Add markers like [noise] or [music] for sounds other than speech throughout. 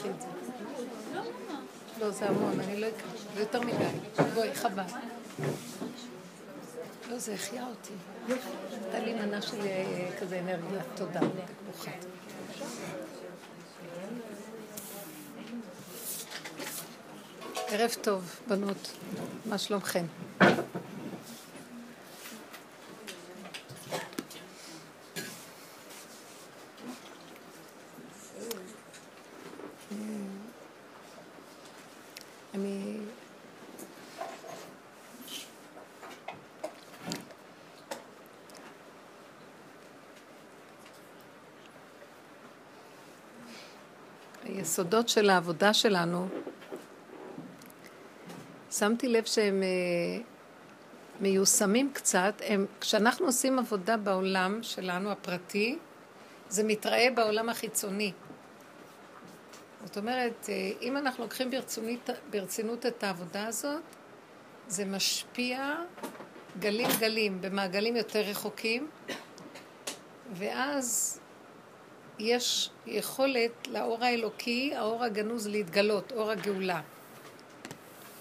קחי את זה. לא, זה המון, אני לא אקח, זה יותר מדי. בואי, חבל. לא, זה החיה אותי. הייתה לי מנה של אה, כזה אנרגיה. תודה, ברוכת. ערב טוב, בנות. מה שלומכם? היסודות של העבודה שלנו, שמתי לב שהם אה, מיושמים קצת, הם, כשאנחנו עושים עבודה בעולם שלנו הפרטי, זה מתראה בעולם החיצוני. זאת אומרת, אה, אם אנחנו לוקחים ברצונית, ברצינות את העבודה הזאת, זה משפיע גלים גלים, במעגלים יותר רחוקים, ואז יש יכולת לאור האלוקי, האור הגנוז להתגלות, אור הגאולה.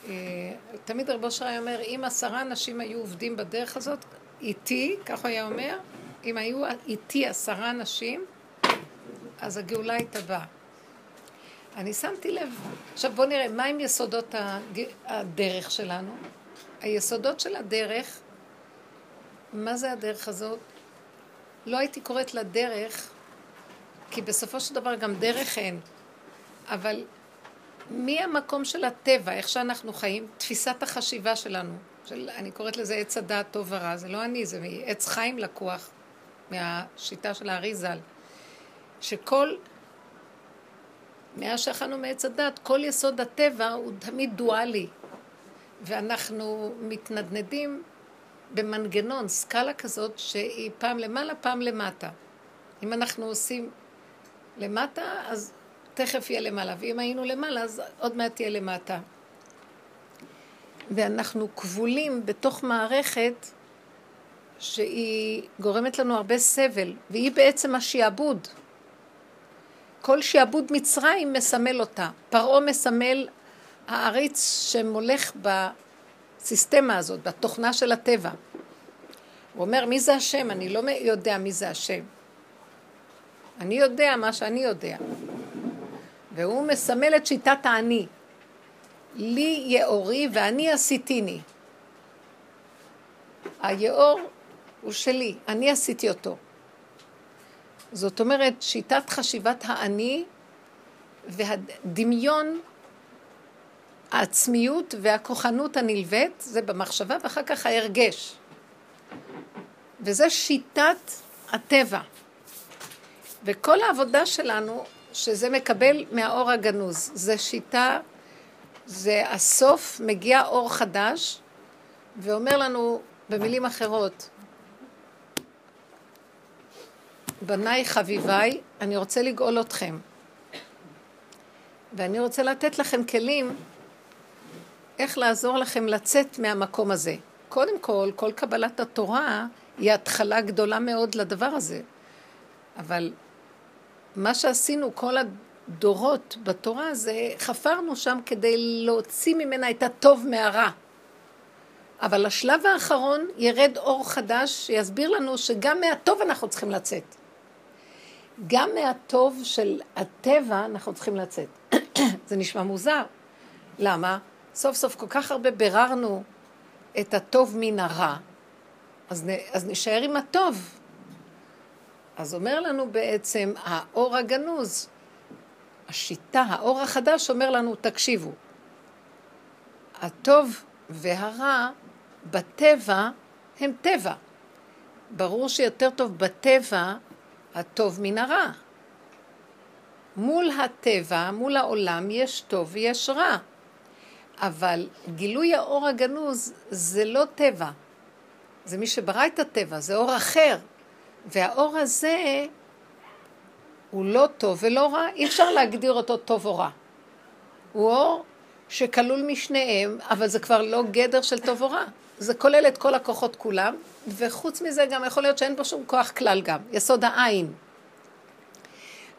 אה, תמיד רבו שרי אומר, אם עשרה אנשים היו עובדים בדרך הזאת, איתי, כך הוא היה אומר, אם היו איתי עשרה אנשים, אז הגאולה הייתה באה. אני שמתי לב, עכשיו בואו נראה, מהם יסודות הדרך שלנו? היסודות של הדרך, מה זה הדרך הזאת? לא הייתי קוראת לה דרך כי בסופו של דבר גם דרך אין. אבל מי המקום של הטבע, איך שאנחנו חיים, תפיסת החשיבה שלנו, של, אני קוראת לזה עץ הדעת טוב ורע, זה לא אני, זה עץ חיים לקוח מהשיטה של הארי ז"ל, שכל, מאז שאכלנו מעץ הדעת, כל יסוד הטבע הוא תמיד דואלי, ואנחנו מתנדנדים במנגנון, סקאלה כזאת, שהיא פעם למעלה, פעם למטה. אם אנחנו עושים למטה, אז תכף יהיה למעלה, ואם היינו למעלה, אז עוד מעט יהיה למטה. ואנחנו כבולים בתוך מערכת שהיא גורמת לנו הרבה סבל, והיא בעצם השעבוד. כל שעבוד מצרים מסמל אותה. פרעה מסמל העריץ שמולך בסיסטמה הזאת, בתוכנה של הטבע. הוא אומר, מי זה השם? אני לא יודע מי זה השם. אני יודע מה שאני יודע. והוא מסמל את שיטת האני. לי יאורי ואני עשיתיני. היאור הוא שלי, אני עשיתי אותו. זאת אומרת, שיטת חשיבת האני והדמיון, העצמיות והכוחנות הנלווית, זה במחשבה, ואחר כך ההרגש. וזה שיטת הטבע. וכל העבודה שלנו, שזה מקבל מהאור הגנוז, זה שיטה, זה הסוף, מגיע אור חדש, ואומר לנו במילים אחרות, בניי חביביי, אני רוצה לגאול אתכם. ואני רוצה לתת לכם כלים איך לעזור לכם לצאת מהמקום הזה. קודם כל, כל קבלת התורה היא התחלה גדולה מאוד לדבר הזה. אבל מה שעשינו כל הדורות בתורה זה חפרנו שם כדי להוציא ממנה את הטוב מהרע. אבל השלב האחרון ירד אור חדש שיסביר לנו שגם מהטוב אנחנו צריכים לצאת. גם מהטוב של הטבע אנחנו צריכים לצאת. [clears throat] זה נשמע מוזר. למה? סוף סוף כל כך הרבה ביררנו את הטוב מן הרע, אז, נ, אז נשאר עם הטוב. אז אומר לנו בעצם האור הגנוז, השיטה, האור החדש אומר לנו, תקשיבו, הטוב והרע בטבע הם טבע. ברור שיותר טוב בטבע הטוב מן הרע. מול הטבע, מול העולם, יש טוב ויש רע. אבל גילוי האור הגנוז זה לא טבע. זה מי שברא את הטבע, זה אור אחר. והאור הזה הוא לא טוב ולא רע, אי אפשר להגדיר אותו טוב או רע. הוא אור שכלול משניהם, אבל זה כבר לא גדר של טוב או רע. זה כולל את כל הכוחות כולם, וחוץ מזה גם יכול להיות שאין בו שום כוח כלל גם, יסוד העין.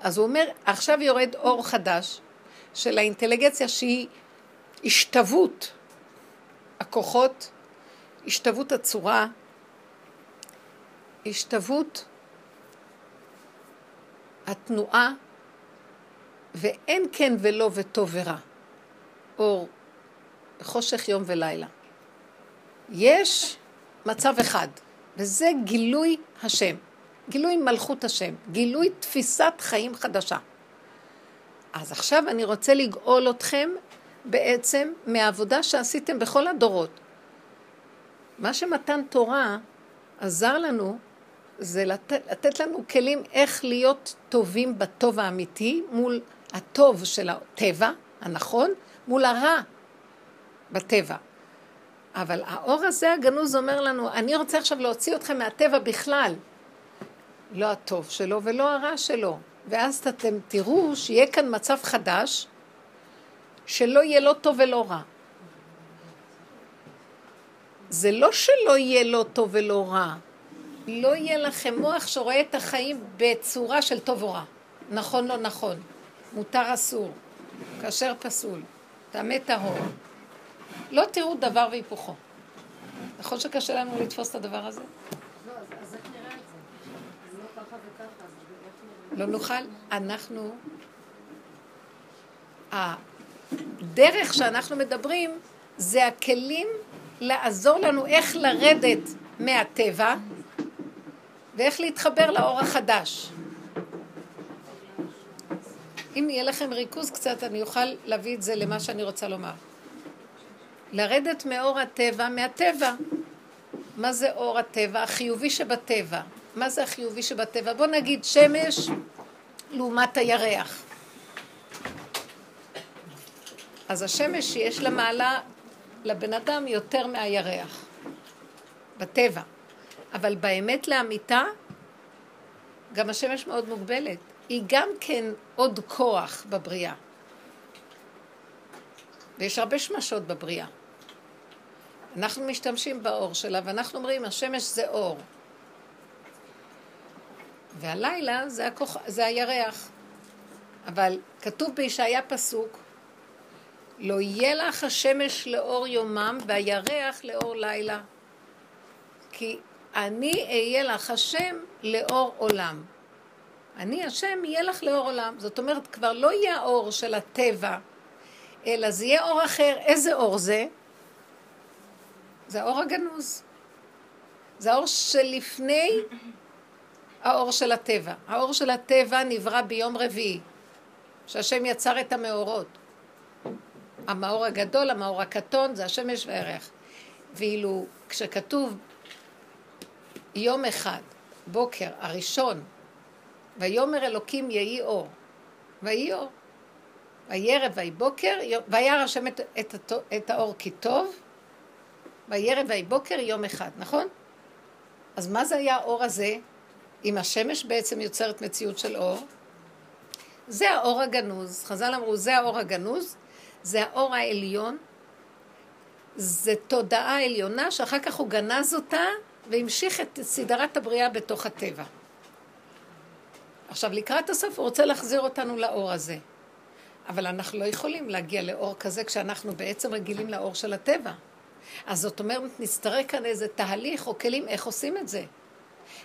אז הוא אומר, עכשיו יורד אור חדש, של האינטליגנציה שהיא השתוות הכוחות, השתוות הצורה, השתוות התנועה, ואין כן ולא וטוב ורע, אור, חושך יום ולילה. יש מצב אחד, וזה גילוי השם, גילוי מלכות השם, גילוי תפיסת חיים חדשה. אז עכשיו אני רוצה לגאול אתכם בעצם מהעבודה שעשיתם בכל הדורות. מה שמתן תורה עזר לנו זה לתת, לתת לנו כלים איך להיות טובים בטוב האמיתי מול הטוב של הטבע, הנכון, מול הרע בטבע. אבל האור הזה הגנוז אומר לנו, אני רוצה עכשיו להוציא אתכם מהטבע בכלל. לא הטוב שלו ולא הרע שלו. ואז אתם תראו שיהיה כאן מצב חדש, שלא יהיה לא טוב ולא רע. זה לא שלא יהיה לא טוב ולא רע, לא יהיה לכם מוח שרואה את החיים בצורה של טוב או רע. נכון, לא נכון. מותר, אסור. כאשר פסול. טמא טהור. לא תראו דבר והיפוכו. נכון שקשה לנו לתפוס את הדבר הזה? לא, אז איך נראה את זה? לא ככה וככה, אז לא נוכל. אנחנו... הדרך שאנחנו מדברים זה הכלים לעזור לנו איך לרדת מהטבע ואיך להתחבר לאור החדש. אם יהיה לכם ריכוז קצת, אני אוכל להביא את זה למה שאני רוצה לומר. לרדת מאור הטבע, מהטבע. מה זה אור הטבע? החיובי שבטבע. מה זה החיובי שבטבע? בוא נגיד שמש לעומת הירח. אז השמש יש לה מעלה לבן אדם יותר מהירח, בטבע. אבל באמת לאמיתה, גם השמש מאוד מוגבלת. היא גם כן עוד כוח בבריאה. ויש הרבה שמשות בבריאה. אנחנו משתמשים באור שלה, ואנחנו אומרים, השמש זה אור. והלילה זה, הכוח, זה הירח. אבל כתוב בישעיה פסוק, לא יהיה לך השמש לאור יומם והירח לאור לילה. כי אני אהיה לך השם לאור עולם. אני השם יהיה לך לאור עולם. זאת אומרת, כבר לא יהיה האור של הטבע, אלא זה יהיה אור אחר. איזה אור זה? זה האור הגנוז. זה האור שלפני האור של הטבע. האור של הטבע נברא ביום רביעי, שהשם יצר את המאורות. המאור הגדול, המאור הקטון, זה השמש והערך. ואילו כשכתוב יום אחד, בוקר, הראשון, ויאמר אלוקים יהי אור, ויהי אור. ויהי ערב ויהי בוקר, וירא השם את, את, את האור כי טוב, ויהי ערב ויהי בוקר יום אחד, נכון? אז מה זה היה האור הזה? אם השמש בעצם יוצרת מציאות של אור, זה האור הגנוז. חז"ל אמרו, זה האור הגנוז, זה האור העליון, זה תודעה עליונה שאחר כך הוא גנז אותה והמשיך את סדרת הבריאה בתוך הטבע. עכשיו, לקראת הסוף הוא רוצה להחזיר אותנו לאור הזה. אבל אנחנו לא יכולים להגיע לאור כזה כשאנחנו בעצם רגילים לאור של הטבע. אז זאת אומרת, נצטרך כאן איזה תהליך או כלים איך עושים את זה.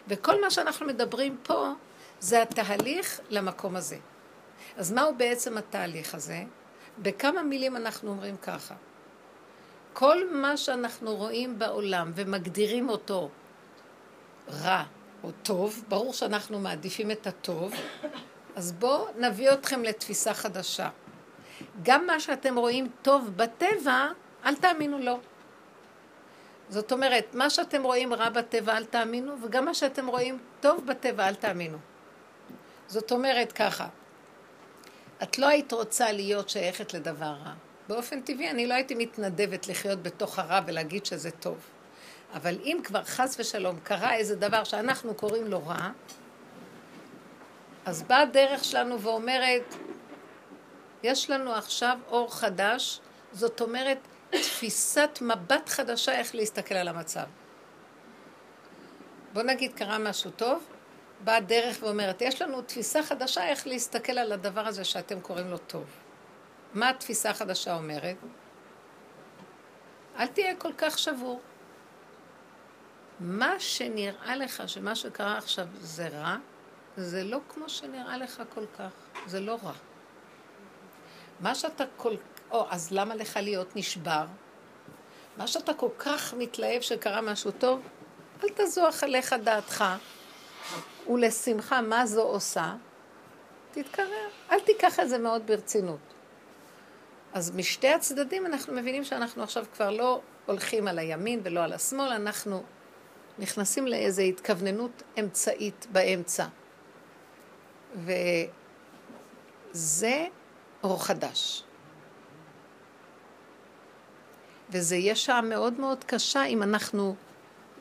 וכל מה שאנחנו מדברים פה זה התהליך למקום הזה. אז מהו בעצם התהליך הזה? בכמה מילים אנחנו אומרים ככה. כל מה שאנחנו רואים בעולם ומגדירים אותו רע או טוב, ברור שאנחנו מעדיפים את הטוב, אז בואו נביא אתכם לתפיסה חדשה. גם מה שאתם רואים טוב בטבע, אל תאמינו לו. זאת אומרת, מה שאתם רואים רע בטבע, אל תאמינו, וגם מה שאתם רואים טוב בטבע, אל תאמינו. זאת אומרת ככה, את לא היית רוצה להיות שייכת לדבר רע. באופן טבעי אני לא הייתי מתנדבת לחיות בתוך הרע ולהגיד שזה טוב. אבל אם כבר חס ושלום קרה איזה דבר שאנחנו קוראים לו רע, אז באה הדרך שלנו ואומרת, יש לנו עכשיו אור חדש, זאת אומרת, תפיסת מבט חדשה איך להסתכל על המצב. בוא נגיד קרה משהו טוב, באה דרך ואומרת, יש לנו תפיסה חדשה איך להסתכל על הדבר הזה שאתם קוראים לו טוב. מה התפיסה החדשה אומרת? אל תהיה כל כך שבור. מה שנראה לך שמה שקרה עכשיו זה רע, זה לא כמו שנראה לך כל כך, זה לא רע. מה שאתה כל... או, אז למה לך להיות נשבר? מה שאתה כל כך מתלהב שקרה משהו טוב, אל תזוח עליך דעתך, ולשמחה מה זו עושה, תתקרר. אל תיקח את זה מאוד ברצינות. אז משתי הצדדים אנחנו מבינים שאנחנו עכשיו כבר לא הולכים על הימין ולא על השמאל, אנחנו נכנסים לאיזו התכווננות אמצעית באמצע. וזה אור חדש. וזה יהיה שעה מאוד מאוד קשה אם אנחנו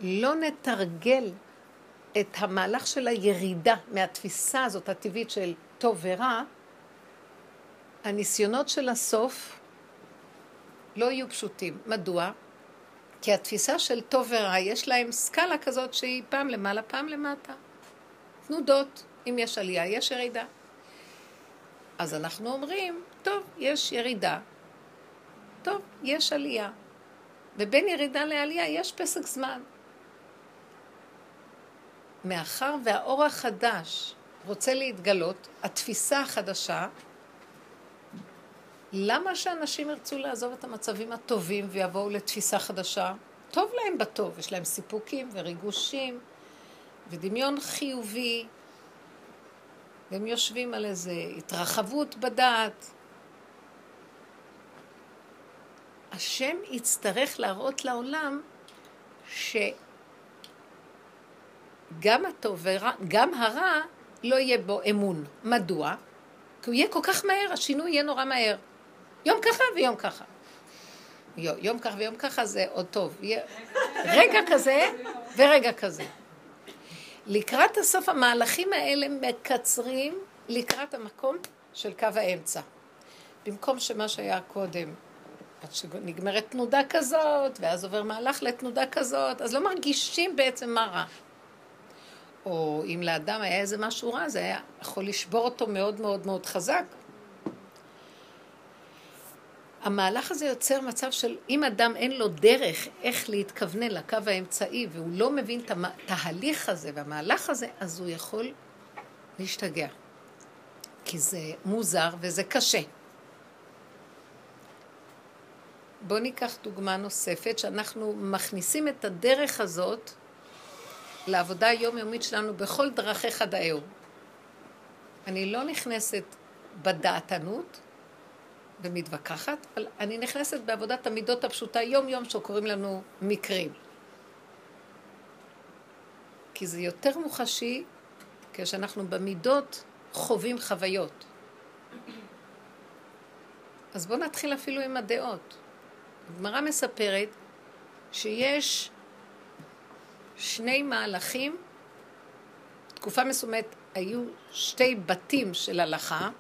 לא נתרגל את המהלך של הירידה מהתפיסה הזאת הטבעית של טוב ורע, הניסיונות של הסוף לא יהיו פשוטים. מדוע? כי התפיסה של טוב ורע, יש להם סקאלה כזאת שהיא פעם למעלה, פעם למטה. תנודות, אם יש עלייה, יש ירידה. אז אנחנו אומרים, טוב, יש ירידה, טוב, יש עלייה. ובין ירידה לעלייה יש פסק זמן. מאחר והאור החדש רוצה להתגלות, התפיסה החדשה, למה שאנשים ירצו לעזוב את המצבים הטובים ויבואו לתפיסה חדשה? טוב להם בטוב, יש להם סיפוקים וריגושים ודמיון חיובי, והם יושבים על איזה התרחבות בדעת. השם יצטרך להראות לעולם שגם הטוב וגם הרע לא יהיה בו אמון. מדוע? כי הוא יהיה כל כך מהר, השינוי יהיה נורא מהר. יום ככה ויום ככה. יום ככה ויום ככה זה עוד טוב. רגע כזה ורגע כזה. לקראת הסוף המהלכים האלה מקצרים לקראת המקום של קו האמצע. במקום שמה שהיה קודם, עד שנגמרת תנודה כזאת, ואז עובר מהלך לתנודה כזאת, אז לא מרגישים בעצם מה רע. או אם לאדם היה איזה משהו רע, זה היה יכול לשבור אותו מאוד מאוד מאוד חזק. המהלך הזה יוצר מצב של אם אדם אין לו דרך איך להתכוונן לקו האמצעי והוא לא מבין את התהליך הזה והמהלך הזה, אז הוא יכול להשתגע. כי זה מוזר וזה קשה. בואו ניקח דוגמה נוספת, שאנחנו מכניסים את הדרך הזאת לעבודה היומיומית שלנו בכל דרכיך דאהו. אני לא נכנסת בדעתנות ומתווכחת, אבל אני נכנסת בעבודת המידות הפשוטה יום-יום שקוראים לנו מקרים. כי זה יותר מוחשי כשאנחנו במידות חווים חוויות. אז בואו נתחיל אפילו עם הדעות. הגמרא מספרת שיש שני מהלכים, תקופה מסוימת היו שתי בתים של הלכה,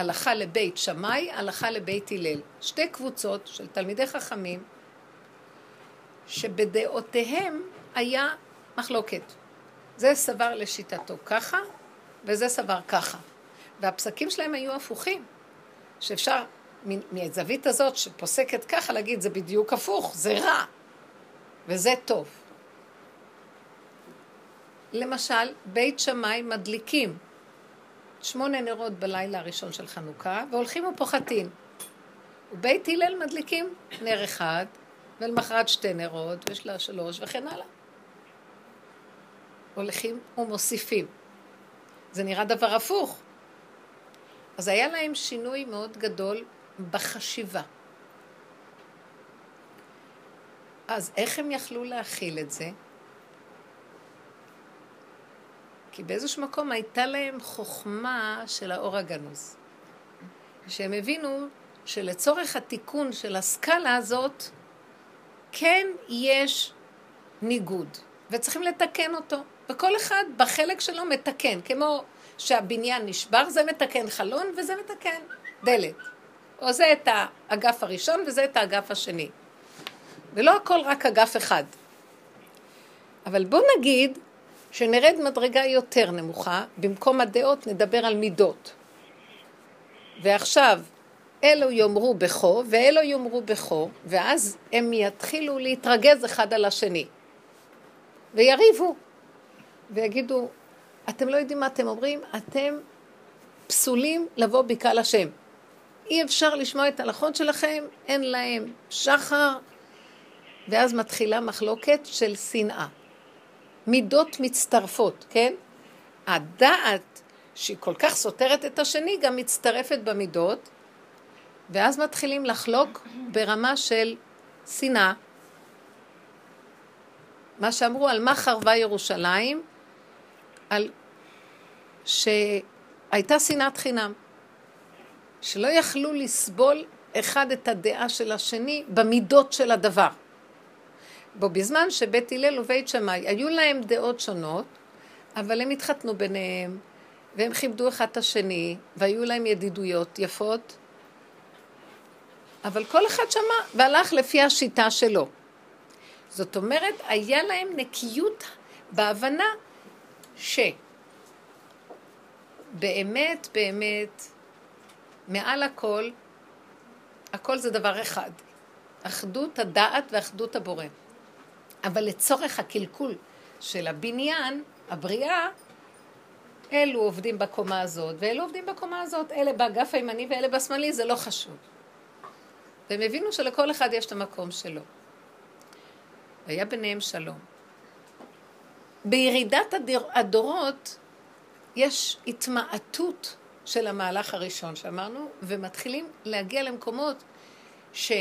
הלכה לבית שמאי, הלכה לבית הלל. שתי קבוצות של תלמידי חכמים שבדעותיהם היה מחלוקת. זה סבר לשיטתו ככה, וזה סבר ככה. והפסקים שלהם היו הפוכים, שאפשר מהזווית הזאת שפוסקת ככה להגיד זה בדיוק הפוך, זה רע, וזה טוב. למשל, בית שמאי מדליקים שמונה נרות בלילה הראשון של חנוכה, והולכים ופוחתים. ובית הלל מדליקים נר אחד, ולמחרת שתי נרות, ושלה שלוש, וכן הלאה. הולכים ומוסיפים. זה נראה דבר הפוך. אז היה להם שינוי מאוד גדול בחשיבה. אז איך הם יכלו להכיל את זה? כי באיזשהו מקום הייתה להם חוכמה של האור הגנוז. שהם הבינו שלצורך התיקון של הסקאלה הזאת, כן יש ניגוד, וצריכים לתקן אותו. וכל אחד בחלק שלו מתקן, כמו שהבניין נשבר, זה מתקן חלון וזה מתקן דלת. או זה את האגף הראשון וזה את האגף השני. ולא הכל רק אגף אחד. אבל בוא נגיד שנרד מדרגה יותר נמוכה, במקום הדעות נדבר על מידות. ועכשיו, אלו יאמרו בכו ואלו יאמרו בכו, ואז הם יתחילו להתרגז אחד על השני. ויריבו, ויגידו, אתם לא יודעים מה אתם אומרים, אתם פסולים לבוא בקהל השם. אי אפשר לשמוע את ההלכות שלכם, אין להם שחר, ואז מתחילה מחלוקת של שנאה. מידות מצטרפות, כן? הדעת שהיא כל כך סותרת את השני, גם מצטרפת במידות, ואז מתחילים לחלוק ברמה של שנאה. מה שאמרו על מה חרבה ירושלים, על שהייתה שנאת חינם, שלא יכלו לסבול אחד את הדעה של השני במידות של הדבר. בו בזמן שבית הלל ובית שמאי היו להם דעות שונות, אבל הם התחתנו ביניהם, והם כיבדו אחד את השני, והיו להם ידידויות יפות, אבל כל אחד שמע והלך לפי השיטה שלו. זאת אומרת, היה להם נקיות בהבנה שבאמת, באמת, מעל הכל, הכל זה דבר אחד. אחדות הדעת ואחדות הבורא. אבל לצורך הקלקול של הבניין, הבריאה, אלו עובדים בקומה הזאת, ואלו עובדים בקומה הזאת, אלה באגף הימני ואלה בשמאלי, זה לא חשוב. והם הבינו שלכל אחד יש את המקום שלו. והיה ביניהם שלום. בירידת הדור, הדורות יש התמעטות של המהלך הראשון שאמרנו, ומתחילים להגיע למקומות ש...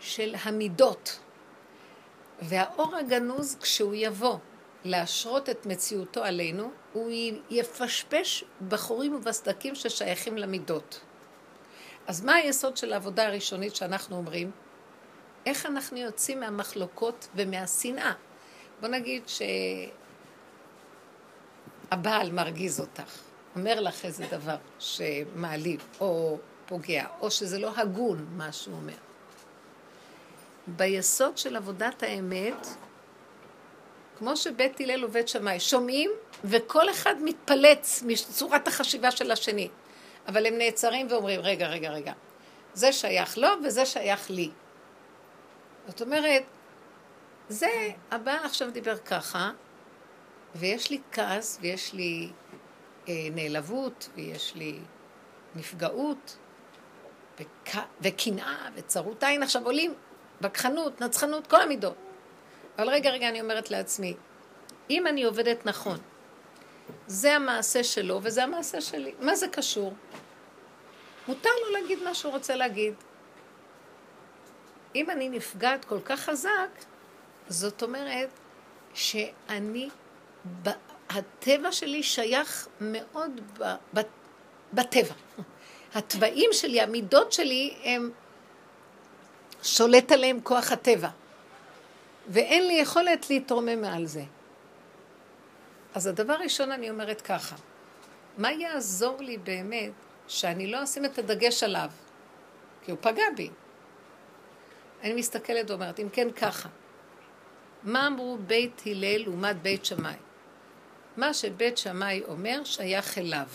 של המידות. והאור הגנוז, כשהוא יבוא להשרות את מציאותו עלינו, הוא יפשפש בחורים ובסדקים ששייכים למידות. אז מה היסוד של העבודה הראשונית שאנחנו אומרים? איך אנחנו יוצאים מהמחלוקות ומהשנאה? בוא נגיד שהבעל מרגיז אותך, אומר לך איזה דבר שמעליב או פוגע, או שזה לא הגון מה שהוא אומר. ביסוד של עבודת האמת, כמו שבית הלל ובית שמאי שומעים, וכל אחד מתפלץ מצורת החשיבה של השני. אבל הם נעצרים ואומרים, רגע, רגע, רגע, זה שייך לו וזה שייך לי. זאת אומרת, זה, הבעל עכשיו דיבר ככה, ויש לי כעס, ויש לי אה, נעלבות, ויש לי נפגעות, וקנאה, וצרות עין. עכשיו עולים וכחנות, נצחנות, כל המידות. אבל רגע, רגע, אני אומרת לעצמי, אם אני עובדת נכון, זה המעשה שלו וזה המעשה שלי. מה זה קשור? מותר לו להגיד מה שהוא רוצה להגיד. אם אני נפגעת כל כך חזק, זאת אומרת שאני, הטבע שלי שייך מאוד ב, ב, בטבע. [laughs] התוואים שלי, המידות שלי, הם שולט עליהם כוח הטבע. ואין לי יכולת להתרומם מעל זה. אז הדבר ראשון אני אומרת ככה, מה יעזור לי באמת שאני לא אשים את הדגש עליו? כי הוא פגע בי. אני מסתכלת ואומרת, אם כן ככה, מה אמרו בית הלל לעומת בית שמאי? מה שבית שמאי אומר שייך אליו.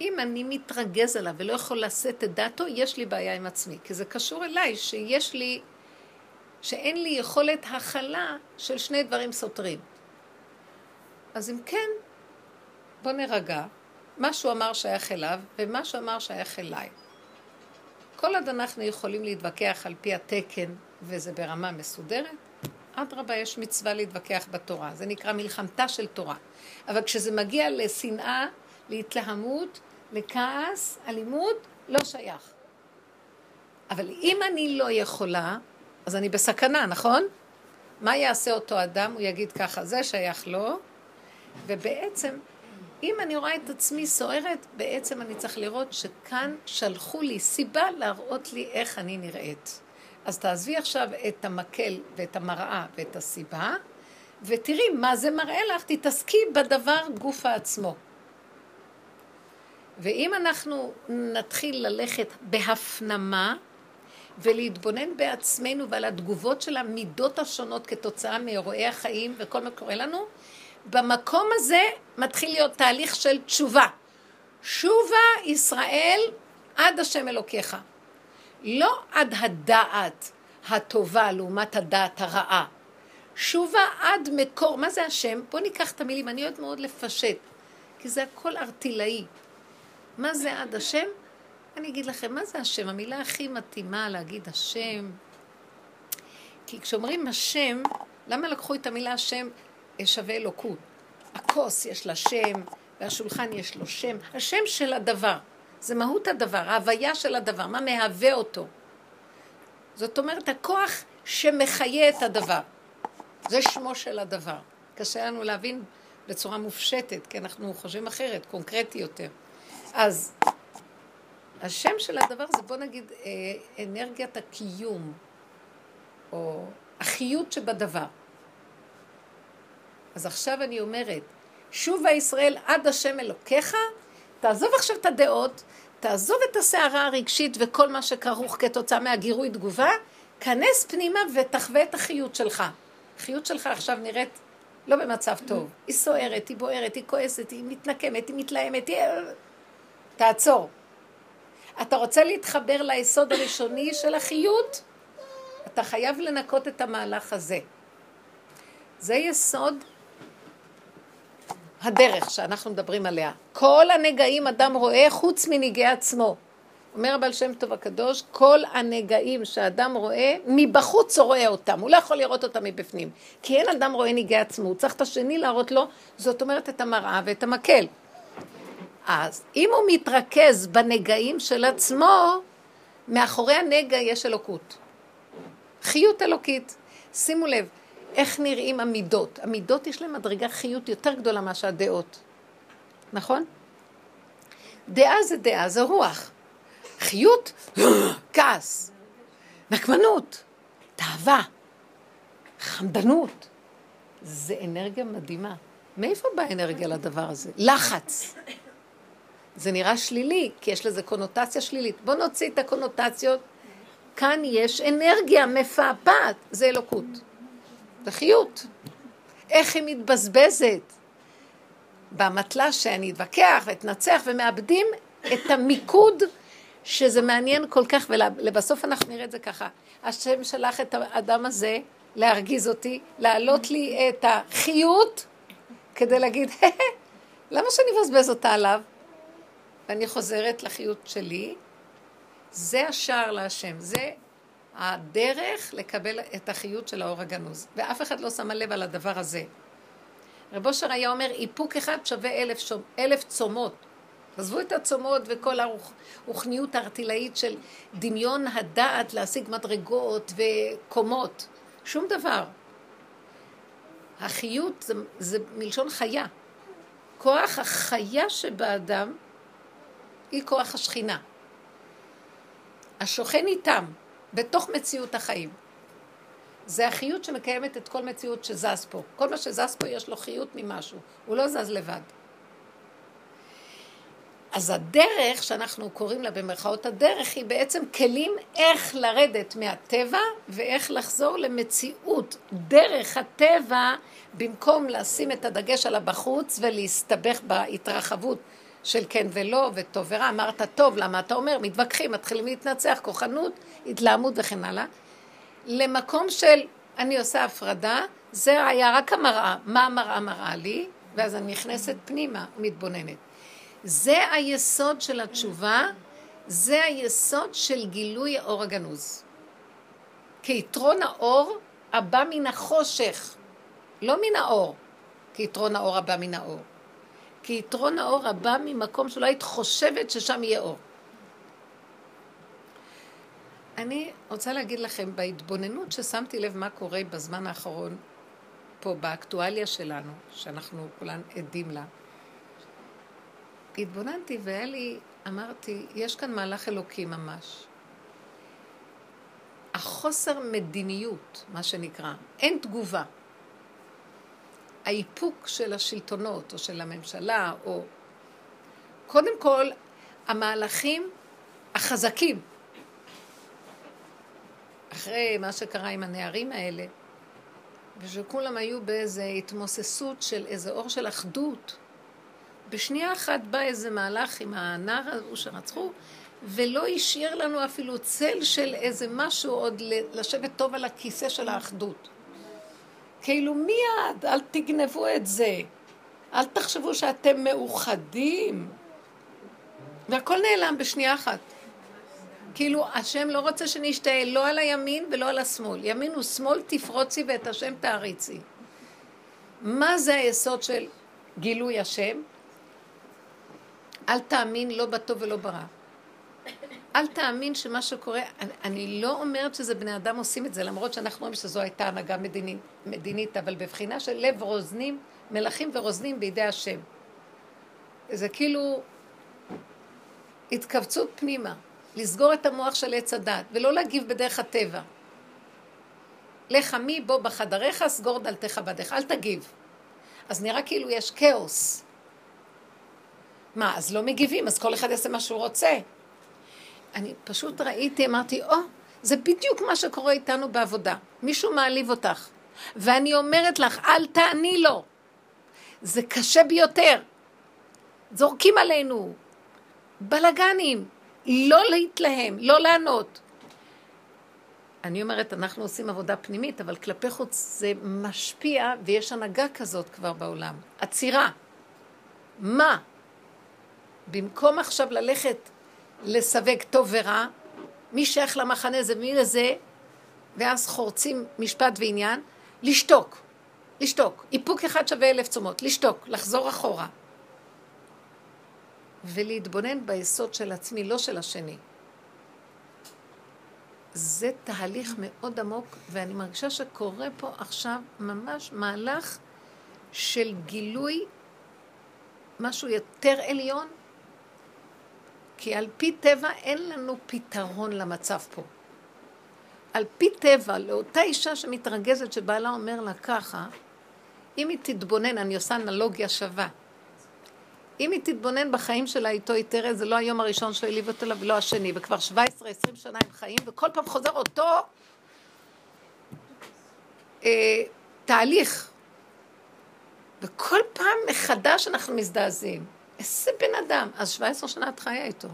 אם אני מתרגז עליו ולא יכול לשאת את דעתו, יש לי בעיה עם עצמי. כי זה קשור אליי, שיש לי, שאין לי יכולת הכלה של שני דברים סותרים. אז אם כן, בוא נרגע. מה שהוא אמר שייך אליו, ומה שהוא אמר שייך אליי. כל עוד אנחנו יכולים להתווכח על פי התקן, וזה ברמה מסודרת, אדרבה, יש מצווה להתווכח בתורה. זה נקרא מלחמתה של תורה. אבל כשזה מגיע לשנאה, להתלהמות, לכעס, אלימות, לא שייך. אבל אם אני לא יכולה, אז אני בסכנה, נכון? מה יעשה אותו אדם? הוא יגיד ככה, זה שייך לו, ובעצם, אם אני רואה את עצמי סוערת, בעצם אני צריך לראות שכאן שלחו לי סיבה להראות לי איך אני נראית. אז תעזבי עכשיו את המקל ואת המראה ואת הסיבה, ותראי מה זה מראה לך, תתעסקי בדבר גופה עצמו. ואם אנחנו נתחיל ללכת בהפנמה ולהתבונן בעצמנו ועל התגובות של המידות השונות כתוצאה מאירועי החיים וכל מה קורה לנו, במקום הזה מתחיל להיות תהליך של תשובה. שובה ישראל עד השם אלוקיך. לא עד הדעת הטובה לעומת הדעת הרעה. שובה עד מקור, מה זה השם? בואו ניקח את המילים, אני אוהבת מאוד לפשט, כי זה הכל ארטילאי. מה זה עד השם? אני אגיד לכם, מה זה השם? המילה הכי מתאימה להגיד השם. כי כשאומרים השם, למה לקחו את המילה השם שווה אלוקות? הכוס יש לה שם, והשולחן יש לו שם. השם של הדבר, זה מהות הדבר, ההוויה של הדבר, מה מהווה אותו. זאת אומרת, הכוח שמחיה את הדבר. זה שמו של הדבר. קשה לנו להבין בצורה מופשטת, כי אנחנו חושבים אחרת, קונקרטי יותר. אז השם של הדבר זה, בוא נגיד, אה, אנרגיית הקיום, או החיות שבדבר. אז עכשיו אני אומרת, שובה ישראל עד השם אלוקיך, תעזוב עכשיו את הדעות, תעזוב את הסערה הרגשית וכל מה שכרוך כתוצאה מהגירוי תגובה, כנס פנימה ותחווה את החיות שלך. החיות שלך עכשיו נראית לא במצב טוב. היא סוערת, היא בוערת, היא כועסת, היא מתנקמת, היא מתלהמת, היא... תעצור. אתה רוצה להתחבר ליסוד הראשוני של החיות? אתה חייב לנקות את המהלך הזה. זה יסוד הדרך שאנחנו מדברים עליה. כל הנגעים אדם רואה חוץ מנגעי עצמו. אומר הבעל שם טוב הקדוש, כל הנגעים שאדם רואה, מבחוץ הוא רואה אותם, הוא לא יכול לראות אותם מבפנים. כי אין אדם רואה נגעי עצמו, הוא צריך את השני להראות לו, זאת אומרת את המראה ואת המקל. אז אם הוא מתרכז בנגעים של עצמו, מאחורי הנגע יש אלוקות. חיות אלוקית. שימו לב, איך נראים המידות. המידות יש להן מדרגה חיות יותר גדולה מאשר הדעות. נכון? דעה זה דעה, זה רוח. חיות, [gasps] כעס, נקמנות, תאווה, חמדנות. זה אנרגיה מדהימה. מאיפה באה אנרגיה לדבר הזה? לחץ. זה נראה שלילי, כי יש לזה קונוטציה שלילית. בואו נוציא את הקונוטציות. כאן יש אנרגיה מפעפעת, זה אלוקות. זה חיות. איך היא מתבזבזת? באמתלה שאני אתווכח ואתנצח ומאבדים את המיקוד שזה מעניין כל כך, ולבסוף אנחנו נראה את זה ככה. השם שלח את האדם הזה להרגיז אותי, להעלות לי את החיות, כדי להגיד, למה שאני אבזבז אותה עליו? ואני חוזרת לחיות שלי. זה השער להשם, זה הדרך לקבל את החיות של האור הגנוז. ואף אחד לא שמה לב על הדבר הזה. רב אושר היה אומר, איפוק אחד שווה אלף, שום, אלף צומות. עזבו את הצומות וכל הרוחניות הארטילאית של דמיון הדעת להשיג מדרגות וקומות. שום דבר. החיות זה, זה מלשון חיה. כוח החיה שבאדם היא כוח השכינה. השוכן איתם, בתוך מציאות החיים. זה החיות שמקיימת את כל מציאות שזז פה. כל מה שזז פה יש לו חיות ממשהו, הוא לא זז לבד. אז הדרך שאנחנו קוראים לה במרכאות הדרך היא בעצם כלים איך לרדת מהטבע ואיך לחזור למציאות דרך הטבע במקום לשים את הדגש על הבחוץ ולהסתבך בהתרחבות של כן ולא וטוב ורע. אמרת טוב, למה אתה אומר? מתווכחים, מתחילים להתנצח, כוחנות, התלהמות וכן הלאה. למקום של אני עושה הפרדה, זה היה רק המראה. מה המראה מראה לי? ואז אני נכנסת פנימה, מתבוננת. זה היסוד של התשובה, זה היסוד של גילוי האור הגנוז. כיתרון האור הבא מן החושך, לא מן האור, כיתרון האור הבא מן האור. כיתרון האור הבא ממקום שלא היית חושבת ששם יהיה אור. אני רוצה להגיד לכם, בהתבוננות ששמתי לב מה קורה בזמן האחרון פה, באקטואליה שלנו, שאנחנו כולן עדים לה, התבוננתי והיה לי, אמרתי, יש כאן מהלך אלוקי ממש. החוסר מדיניות, מה שנקרא, אין תגובה. האיפוק של השלטונות או של הממשלה, או קודם כל המהלכים החזקים, אחרי מה שקרה עם הנערים האלה, ושכולם היו באיזו התמוססות של איזה אור של אחדות, בשנייה אחת בא איזה מהלך עם הנער ההוא שרצחו, ולא השאיר לנו אפילו צל של איזה משהו עוד לשבת טוב על הכיסא של האחדות. כאילו מיד, אל תגנבו את זה. אל תחשבו שאתם מאוחדים. והכל נעלם בשנייה אחת. כאילו, השם לא רוצה שנשתהה לא על הימין ולא על השמאל. ימין ושמאל תפרוצי ואת השם תעריצי. מה זה היסוד של גילוי השם? אל תאמין לא בטוב ולא ברע. אל תאמין שמה שקורה, אני, אני לא אומרת שזה בני אדם עושים את זה, למרות שאנחנו אומרים שזו הייתה הנהגה מדינית, מדינית אבל בבחינה של לב רוזנים, מלכים ורוזנים בידי השם. זה כאילו התכווצות פנימה, לסגור את המוח של עץ הדת, ולא להגיב בדרך הטבע. לך מי בוא בחדריך, סגור דלתך בדרך, אל תגיב. אז נראה כאילו יש כאוס. מה, אז לא מגיבים, אז כל אחד יעשה מה שהוא רוצה. אני פשוט ראיתי, אמרתי, או, oh, זה בדיוק מה שקורה איתנו בעבודה. מישהו מעליב אותך. ואני אומרת לך, אל תעני לו. זה קשה ביותר. זורקים עלינו. בלגנים. לא להתלהם, לא לענות. אני אומרת, אנחנו עושים עבודה פנימית, אבל כלפי חוץ זה משפיע, ויש הנהגה כזאת כבר בעולם. עצירה. מה? במקום עכשיו ללכת לסווג טוב ורע, מי שייך למחנה זה מי לזה, ואז חורצים משפט ועניין, לשתוק, לשתוק. איפוק אחד שווה אלף צומות, לשתוק, לחזור אחורה. ולהתבונן ביסוד של עצמי, לא של השני. זה תהליך מאוד עמוק, ואני מרגישה שקורה פה עכשיו ממש מהלך של גילוי משהו יותר עליון, כי על פי טבע אין לנו פתרון למצב פה. על פי טבע, לאותה אישה שמתרגזת שבעלה אומר לה ככה, אם היא תתבונן, אני עושה אנלוגיה שווה. אם היא תתבונן בחיים שלה איתו, היא תראה, זה לא היום הראשון שהעליב אותה ולא השני, וכבר 17-20 שנה הם חיים, וכל פעם חוזר אותו אה, תהליך. וכל פעם מחדש אנחנו מזדעזעים. איזה בן אדם. אז 17 שנה את חיה איתו.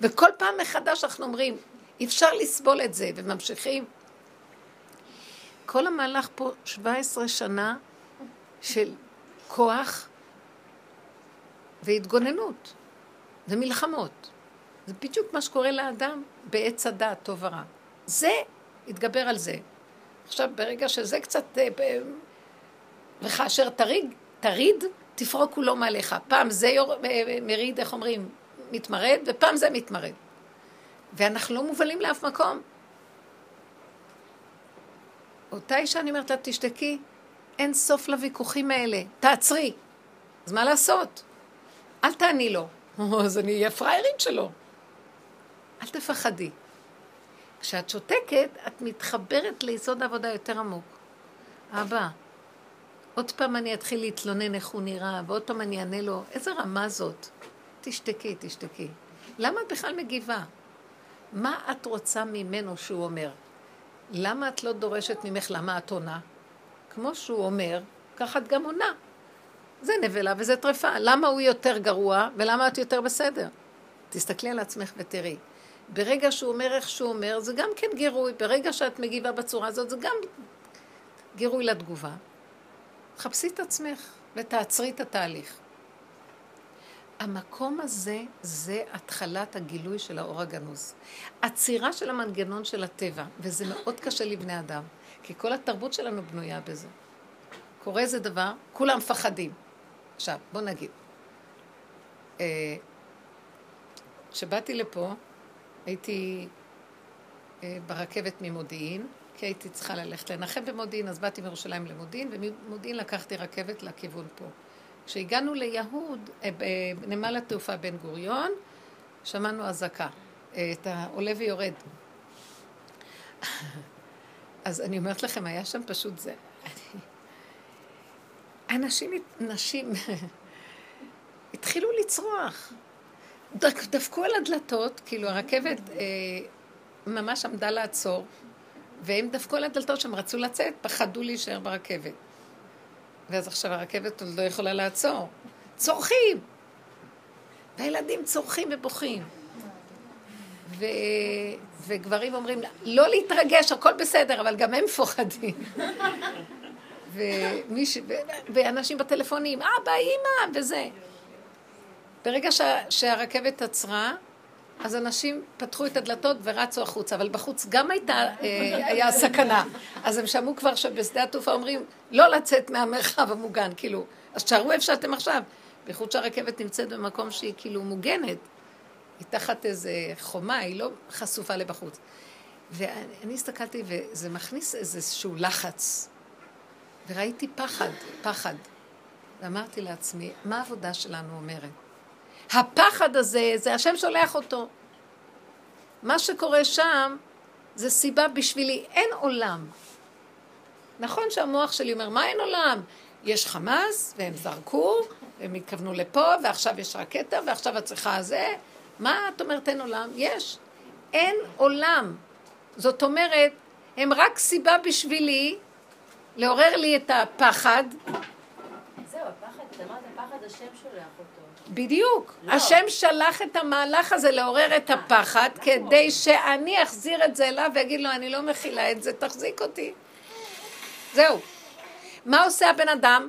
וכל פעם מחדש אנחנו אומרים, אי אפשר לסבול את זה, וממשיכים. כל המהלך פה 17 שנה של כוח והתגוננות ומלחמות. זה בדיוק מה שקורה לאדם בעץ הדעת, טוב ורע. זה, יתגבר על זה. עכשיו, ברגע שזה קצת... אה, וכאשר תריד, תריד תפרוק כולו מעליך. פעם זה יור, אה, מריד, איך אומרים, מתמרד, ופעם זה מתמרד. ואנחנו לא מובלים לאף מקום. אותה אישה, אני אומרת לה, תשתקי, אין סוף לוויכוחים האלה, תעצרי. אז מה לעשות? אל תעני לו. [laughs] אז אני אהיה פריירית שלו. אל תפחדי. כשאת שותקת, את מתחברת ליסוד העבודה יותר עמוק. אבא, עוד פעם אני אתחיל להתלונן איך הוא נראה, ועוד פעם אני אענה לו, איזה רמה זאת? תשתקי, תשתקי. למה את בכלל מגיבה? מה את רוצה ממנו שהוא אומר? למה את לא דורשת ממך למה את עונה? כמו שהוא אומר, ככה את גם עונה. זה נבלה וזה טרפה. למה הוא יותר גרוע ולמה את יותר בסדר? תסתכלי על עצמך ותראי. ברגע שהוא אומר איך שהוא אומר, זה גם כן גירוי. ברגע שאת מגיבה בצורה הזאת, זה גם גירוי לתגובה. חפשי את עצמך ותעצרי את התהליך. המקום הזה זה התחלת הגילוי של האור הגנוז. עצירה של המנגנון של הטבע, וזה מאוד קשה לבני אדם, כי כל התרבות שלנו בנויה בזה. קורה איזה דבר, כולם מפחדים. עכשיו, בוא נגיד. אה, כשבאתי לפה, הייתי אה, ברכבת ממודיעין, כי הייתי צריכה ללכת לנחם במודיעין, אז באתי מירושלים למודיעין, וממודיעין לקחתי רכבת לכיוון פה. כשהגענו ליהוד, אה, בנמל התעופה בן גוריון, שמענו אזעקה, את העולה ויורד. [laughs] אז אני אומרת לכם, היה שם פשוט זה. [laughs] אנשים, נשים, [laughs] התחילו לצרוח. דפקו על הדלתות, כאילו הרכבת אה, ממש עמדה לעצור, והם דפקו על הדלתות שהם רצו לצאת, פחדו להישאר ברכבת. ואז עכשיו הרכבת עוד לא יכולה לעצור. צורכים! והילדים צורכים ובוכים. ו... וגברים אומרים, לא להתרגש, הכל בסדר, אבל גם הם מפוחדים. [laughs] ומיש... ו... ואנשים בטלפונים, אבא, אימא, וזה. ברגע שה... שהרכבת עצרה, אז אנשים פתחו את הדלתות ורצו החוצה, אבל בחוץ גם הייתה, אה, היה סכנה. אז הם שמעו כבר שבשדה התעופה אומרים, לא לצאת מהמרחב המוגן, כאילו, אז תשארו איפה שאתם עכשיו. בייחוד שהרכבת נמצאת במקום שהיא כאילו מוגנת. היא תחת איזה חומה, היא לא חשופה לבחוץ. ואני הסתכלתי, וזה מכניס איזשהו לחץ. וראיתי פחד, פחד. ואמרתי לעצמי, מה העבודה שלנו אומרת? הפחד הזה, זה השם שולח אותו. מה שקורה שם, זה סיבה בשבילי, אין עולם. נכון שהמוח שלי אומר, מה אין עולם? יש חמאס, והם זרקו, והם התכוונו לפה, ועכשיו יש רקטה, ועכשיו את צריכה זה. מה את אומרת אין עולם? יש. אין עולם. זאת אומרת, הם רק סיבה בשבילי לעורר לי את הפחד. זהו, הפחד, את אמרת, הפחד השם שולח אותו. בדיוק. לא. השם שלח את המהלך הזה לעורר את הפחד, כדי שאני אחזיר את זה אליו ואגיד לו, אני לא מכילה את זה, תחזיק אותי. זהו. מה עושה הבן אדם?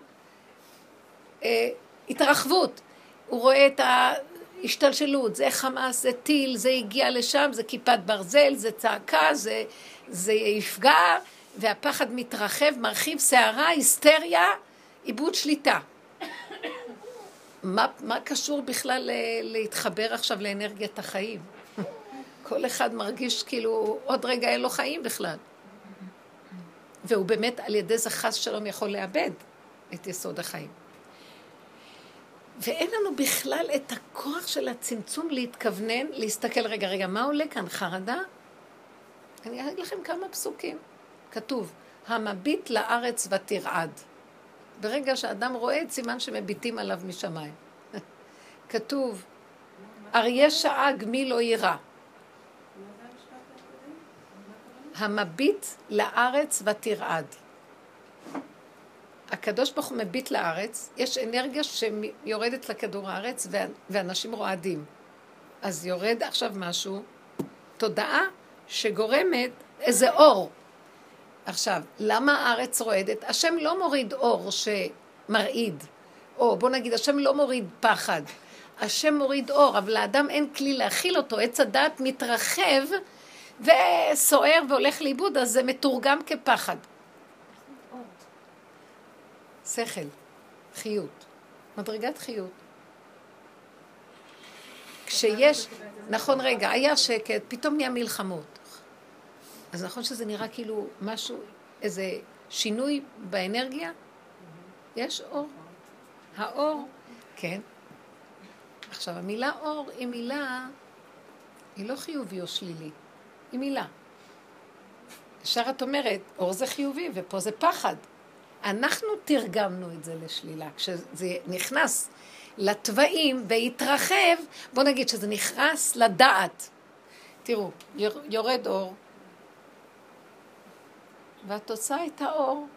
אה, התרחבות. הוא רואה את ההשתלשלות, זה חמאס, זה טיל, זה הגיע לשם, זה כיפת ברזל, זה צעקה, זה, זה יפגע, והפחד מתרחב, מרחיב סערה, היסטריה, עיבוד שליטה. מה, מה קשור בכלל להתחבר עכשיו לאנרגיית החיים? כל אחד מרגיש כאילו עוד רגע אין לו חיים בכלל. והוא באמת על ידי זה חס שלום יכול לאבד את יסוד החיים. ואין לנו בכלל את הכוח של הצמצום להתכוונן, להסתכל, רגע, רגע, מה עולה כאן? חרדה? אני אגיד לכם כמה פסוקים. כתוב, המביט לארץ ותרעד. ברגע שאדם רואה את סימן שמביטים עליו משמיים. כתוב, אריה שאג מי לא יירא. המביט לארץ ותרעד. הקדוש ברוך הוא מביט לארץ, יש אנרגיה שיורדת לכדור הארץ ואנשים רועדים. אז יורד עכשיו משהו, תודעה שגורמת איזה אור. עכשיו, למה הארץ רועדת? השם לא מוריד אור שמרעיד, או בוא נגיד, השם לא מוריד פחד. השם מוריד אור, אבל לאדם אין כלי להכיל אותו, עץ הדעת מתרחב וסוער והולך לאיבוד, אז זה מתורגם כפחד. שכל, חיות, מדרגת חיות. כשיש, נכון רגע, היה שקט, פתאום נהיה מלחמות. אז נכון שזה נראה כאילו משהו, איזה שינוי באנרגיה? יש אור. האור, כן. עכשיו, המילה אור היא מילה, היא לא חיובי או שלילי, היא מילה. ישר את אומרת, אור זה חיובי ופה זה פחד. אנחנו תרגמנו את זה לשלילה. כשזה נכנס לתוואים והתרחב, בוא נגיד שזה נכנס לדעת. תראו, יורד אור, והתוצאה הייתה אור.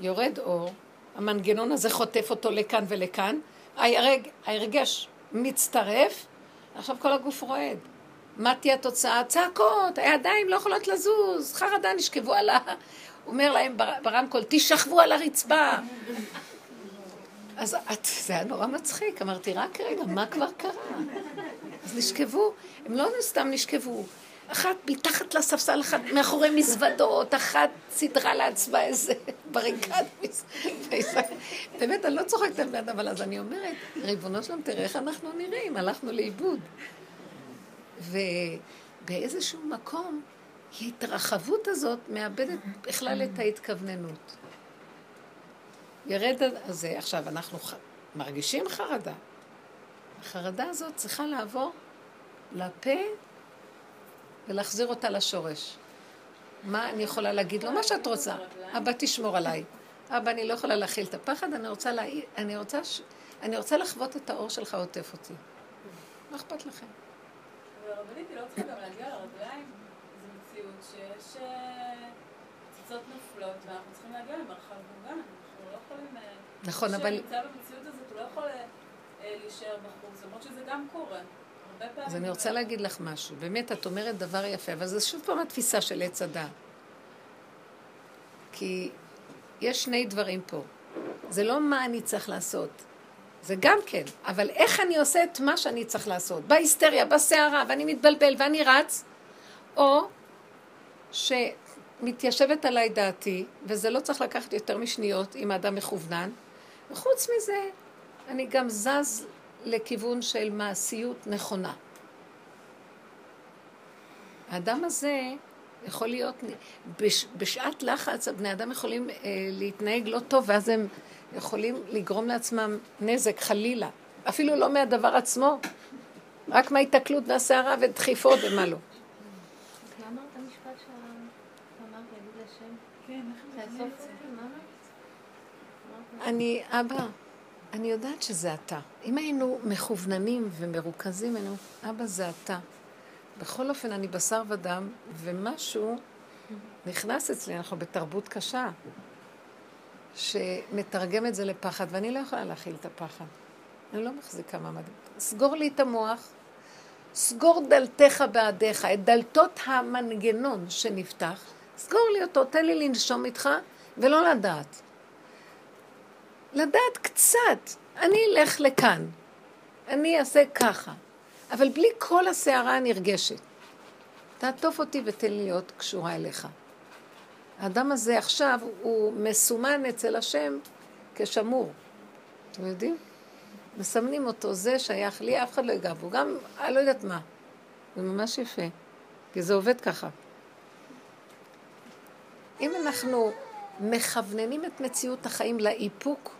יורד אור, המנגנון הזה חוטף אותו לכאן ולכאן, ההרג, ההרגש מצטרף, עכשיו כל הגוף רועד. מה תהיה התוצאה? צעקות, הידיים לא יכולות לזוז, חרדה נשכבו על ה... אומר להם ברמקול, תשכבו על הרצפה. אז את, זה היה נורא מצחיק, אמרתי, רק רגע, מה כבר קרה? אז נשכבו, הם לא סתם נשכבו, אחת מתחת לספסל, אחת מאחורי מזוודות, אחת סידרה לעצמה איזה בריקד. באמת, אני לא צוחקת על בן אבל אז אני אומרת, ריבונו שלום, תראה איך אנחנו נראים, הלכנו לאיבוד. ובאיזשהו מקום, ההתרחבות הזאת מאבדת בכלל את ההתכווננות. ירד הזה, עכשיו, אנחנו מרגישים חרדה. החרדה הזאת צריכה לעבור לפה ולהחזיר אותה לשורש. מה אני יכולה להגיד לו? מה שאת רוצה. אבא, תשמור עליי. אבא, אני לא יכולה להכיל את הפחד, אני רוצה, לה... אני רוצה, ש... אני רוצה לחוות את האור שלך עוטף אותי. מה אכפת לכם? אבל הרבנית היא לא צריכה גם להגיע לרגליים. זו מציאות שיש אה, פצצות נופלות, ואנחנו צריכים להגיע למרחב מוגן. אנחנו לא יכולים... אה, נכון, אבל... מי שנמצא במציאות הזאת, הוא לא יכול... אה, להישאר בחוץ, למרות שזה גם קורה. אז אני רוצה להגיד לך משהו. באמת, את אומרת דבר יפה, אבל זה שוב פעם התפיסה של עץ הדעת. כי יש שני דברים פה. זה לא מה אני צריך לעשות. זה גם כן, אבל איך אני עושה את מה שאני צריך לעשות? בהיסטריה, בסערה, ואני מתבלבל ואני רץ, או שמתיישבת עליי דעתי, וזה לא צריך לקחת יותר משניות אם האדם מכוונן, וחוץ מזה, אני גם זז לכיוון של מעשיות נכונה. האדם הזה יכול להיות, בש, בשעת לחץ הבני אדם יכולים אה, להתנהג לא טוב, ואז הם יכולים לגרום לעצמם נזק, חלילה. אפילו לא מהדבר עצמו, רק מההיתקלות והסערה ודחיפות ומה לא. כן? אני, אבא, אני יודעת שזה אתה. אם היינו מכווננים ומרוכזים, היינו, אבא זה אתה. בכל אופן, אני בשר ודם, ומשהו נכנס אצלי, אנחנו בתרבות קשה, שמתרגם את זה לפחד, ואני לא יכולה להכיל את הפחד. אני לא מחזיקה מעמד. סגור לי את המוח, סגור דלתך בעדיך, את דלתות המנגנון שנפתח, סגור לי אותו, תן לי לנשום איתך, ולא לדעת. לדעת קצת, אני אלך לכאן, אני אעשה ככה, אבל בלי כל הסערה הנרגשת. תעטוף אותי ותן לי להיות קשורה אליך. האדם הזה עכשיו הוא מסומן אצל השם כשמור. אתם יודעים? מסמנים אותו, זה שייך לי, אף אחד לא ייגע בו. גם, אני לא יודעת מה. זה ממש יפה, כי זה עובד ככה. אם אנחנו מכווננים את מציאות החיים לאיפוק,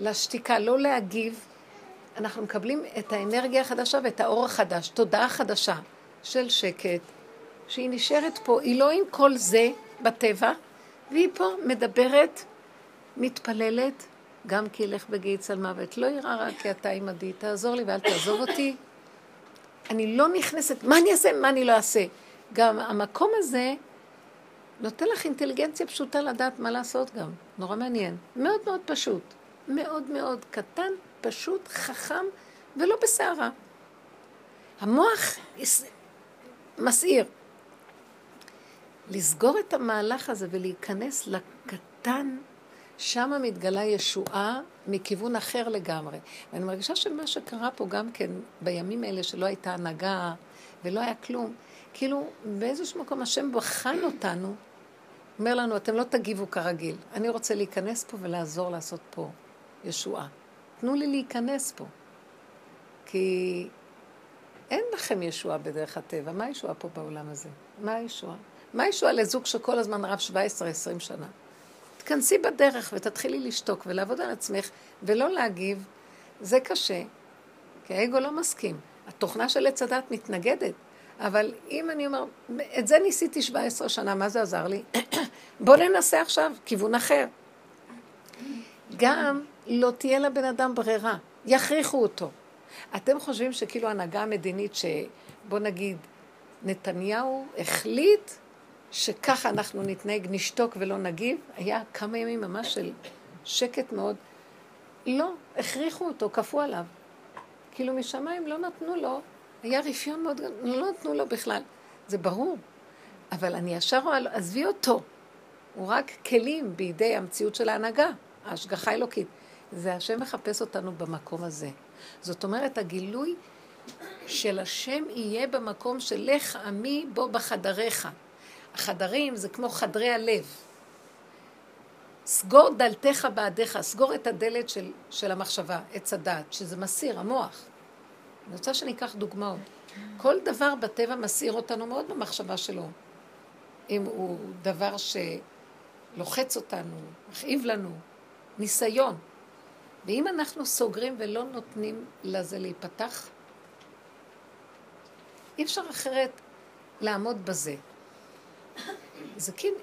לשתיקה, לא להגיב, אנחנו מקבלים את האנרגיה החדשה ואת האור החדש, תודעה חדשה של שקט, שהיא נשארת פה, היא לא עם כל זה בטבע, והיא פה מדברת, מתפללת, גם כי ילך בגיא צלמוות, לא יראה רק כי אתה עמדי, תעזור לי ואל תעזוב אותי. אני לא נכנסת, מה אני אעשה, מה אני לא אעשה. גם המקום הזה נותן לך אינטליגנציה פשוטה לדעת מה לעשות גם. נורא מעניין. מאוד מאוד פשוט. מאוד מאוד קטן, פשוט, חכם ולא בסערה. המוח מסעיר. לסגור את המהלך הזה ולהיכנס לקטן, שם מתגלה ישועה מכיוון אחר לגמרי. ואני מרגישה שמה שקרה פה גם כן בימים האלה שלא הייתה הנהגה ולא היה כלום, כאילו באיזשהו מקום השם בחן אותנו, אומר לנו, אתם לא תגיבו כרגיל. אני רוצה להיכנס פה ולעזור לעשות פה ישועה. תנו לי להיכנס פה. כי אין לכם ישועה בדרך הטבע. מה הישועה פה בעולם הזה? מה הישועה? מה הישועה לזוג שכל הזמן רב 17-20 שנה? תכנסי בדרך ותתחילי לשתוק ולעבוד על עצמך ולא להגיב. זה קשה, כי האגו לא מסכים. התוכנה של עץ הדת מתנגדת. אבל אם אני אומר, את זה ניסיתי 17 שנה, מה זה עזר לי? [coughs] בוא ננסה עכשיו כיוון אחר. גם לא תהיה לבן אדם ברירה, יכריחו אותו. אתם חושבים שכאילו הנהגה המדינית, שבוא נגיד, נתניהו החליט שככה אנחנו נתנהג, נשתוק ולא נגיב, היה כמה ימים ממש של שקט מאוד. לא, הכריחו אותו, כפו עליו. כאילו משמיים לא נתנו לו, היה רפיון מאוד, לא נתנו לו בכלל. זה ברור. אבל אני ישר רואה, עזבי אותו. הוא רק כלים בידי המציאות של ההנהגה, ההשגחה האלוקית. זה השם מחפש אותנו במקום הזה. זאת אומרת, הגילוי של השם יהיה במקום של לך עמי בו בחדריך. החדרים זה כמו חדרי הלב. סגור דלתך בעדיך, סגור את הדלת של, של המחשבה, עץ הדעת, שזה מסיר, המוח. אני רוצה שניקח דוגמאות. כל דבר בטבע מסעיר אותנו מאוד במחשבה שלו. אם הוא דבר שלוחץ אותנו, מכאיב לנו, ניסיון. ואם אנחנו סוגרים ולא נותנים לזה להיפתח, אי אפשר אחרת לעמוד בזה. זה כאילו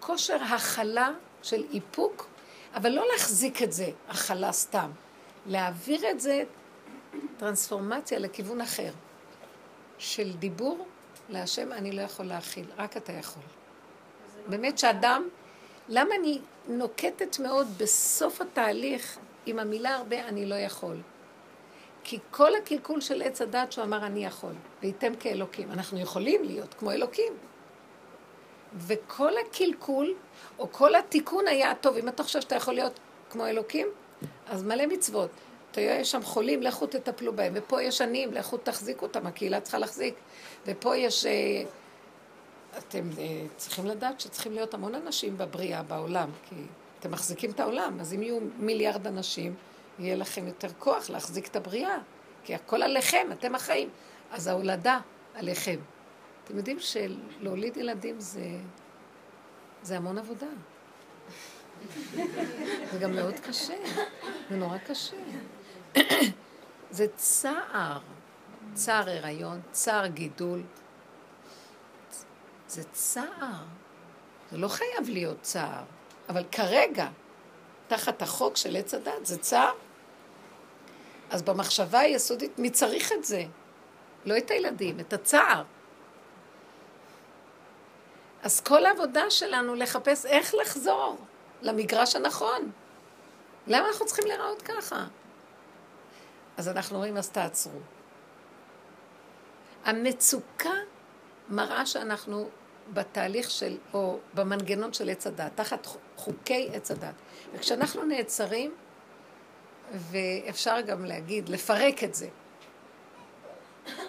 כושר הכלה של איפוק, אבל לא להחזיק את זה, הכלה סתם. להעביר את זה, טרנספורמציה לכיוון אחר. של דיבור להשם אני לא יכול להכיל, רק אתה יכול. באמת שאדם, למה אני נוקטת מאוד בסוף התהליך עם המילה הרבה אני לא יכול? כי כל הקלקול של עץ הדת שהוא אמר אני יכול, וייתם כאלוקים. אנחנו יכולים להיות כמו אלוקים. וכל הקלקול, או כל התיקון היה טוב. אם אתה חושב שאתה יכול להיות כמו אלוקים, אז מלא מצוות. תראה, יש שם חולים, לכו תטפלו בהם, ופה יש עניים, לכו תחזיקו אותם, הקהילה צריכה להחזיק. ופה יש... אה, אתם אה, צריכים לדעת שצריכים להיות המון אנשים בבריאה, בעולם, כי אתם מחזיקים את העולם, אז אם יהיו מיליארד אנשים, יהיה לכם יותר כוח להחזיק את הבריאה, כי הכל עליכם, אתם החיים. אז ההולדה עליכם. אתם יודעים שלהוליד ילדים זה, זה המון עבודה. [laughs] זה גם מאוד קשה, זה נורא קשה. [coughs] זה צער, צער הריון, צער גידול. זה צער. זה לא חייב להיות צער, אבל כרגע, תחת החוק של עץ הדת, זה צער. אז במחשבה היסודית, מי צריך את זה? לא את הילדים, את הצער. אז כל העבודה שלנו לחפש איך לחזור למגרש הנכון. למה אנחנו צריכים להיראות ככה? אז אנחנו אומרים, אז תעצרו. המצוקה מראה שאנחנו בתהליך של, או במנגנון של עץ הדת, תחת חוקי עץ הדת. וכשאנחנו נעצרים, ואפשר גם להגיד, לפרק את זה.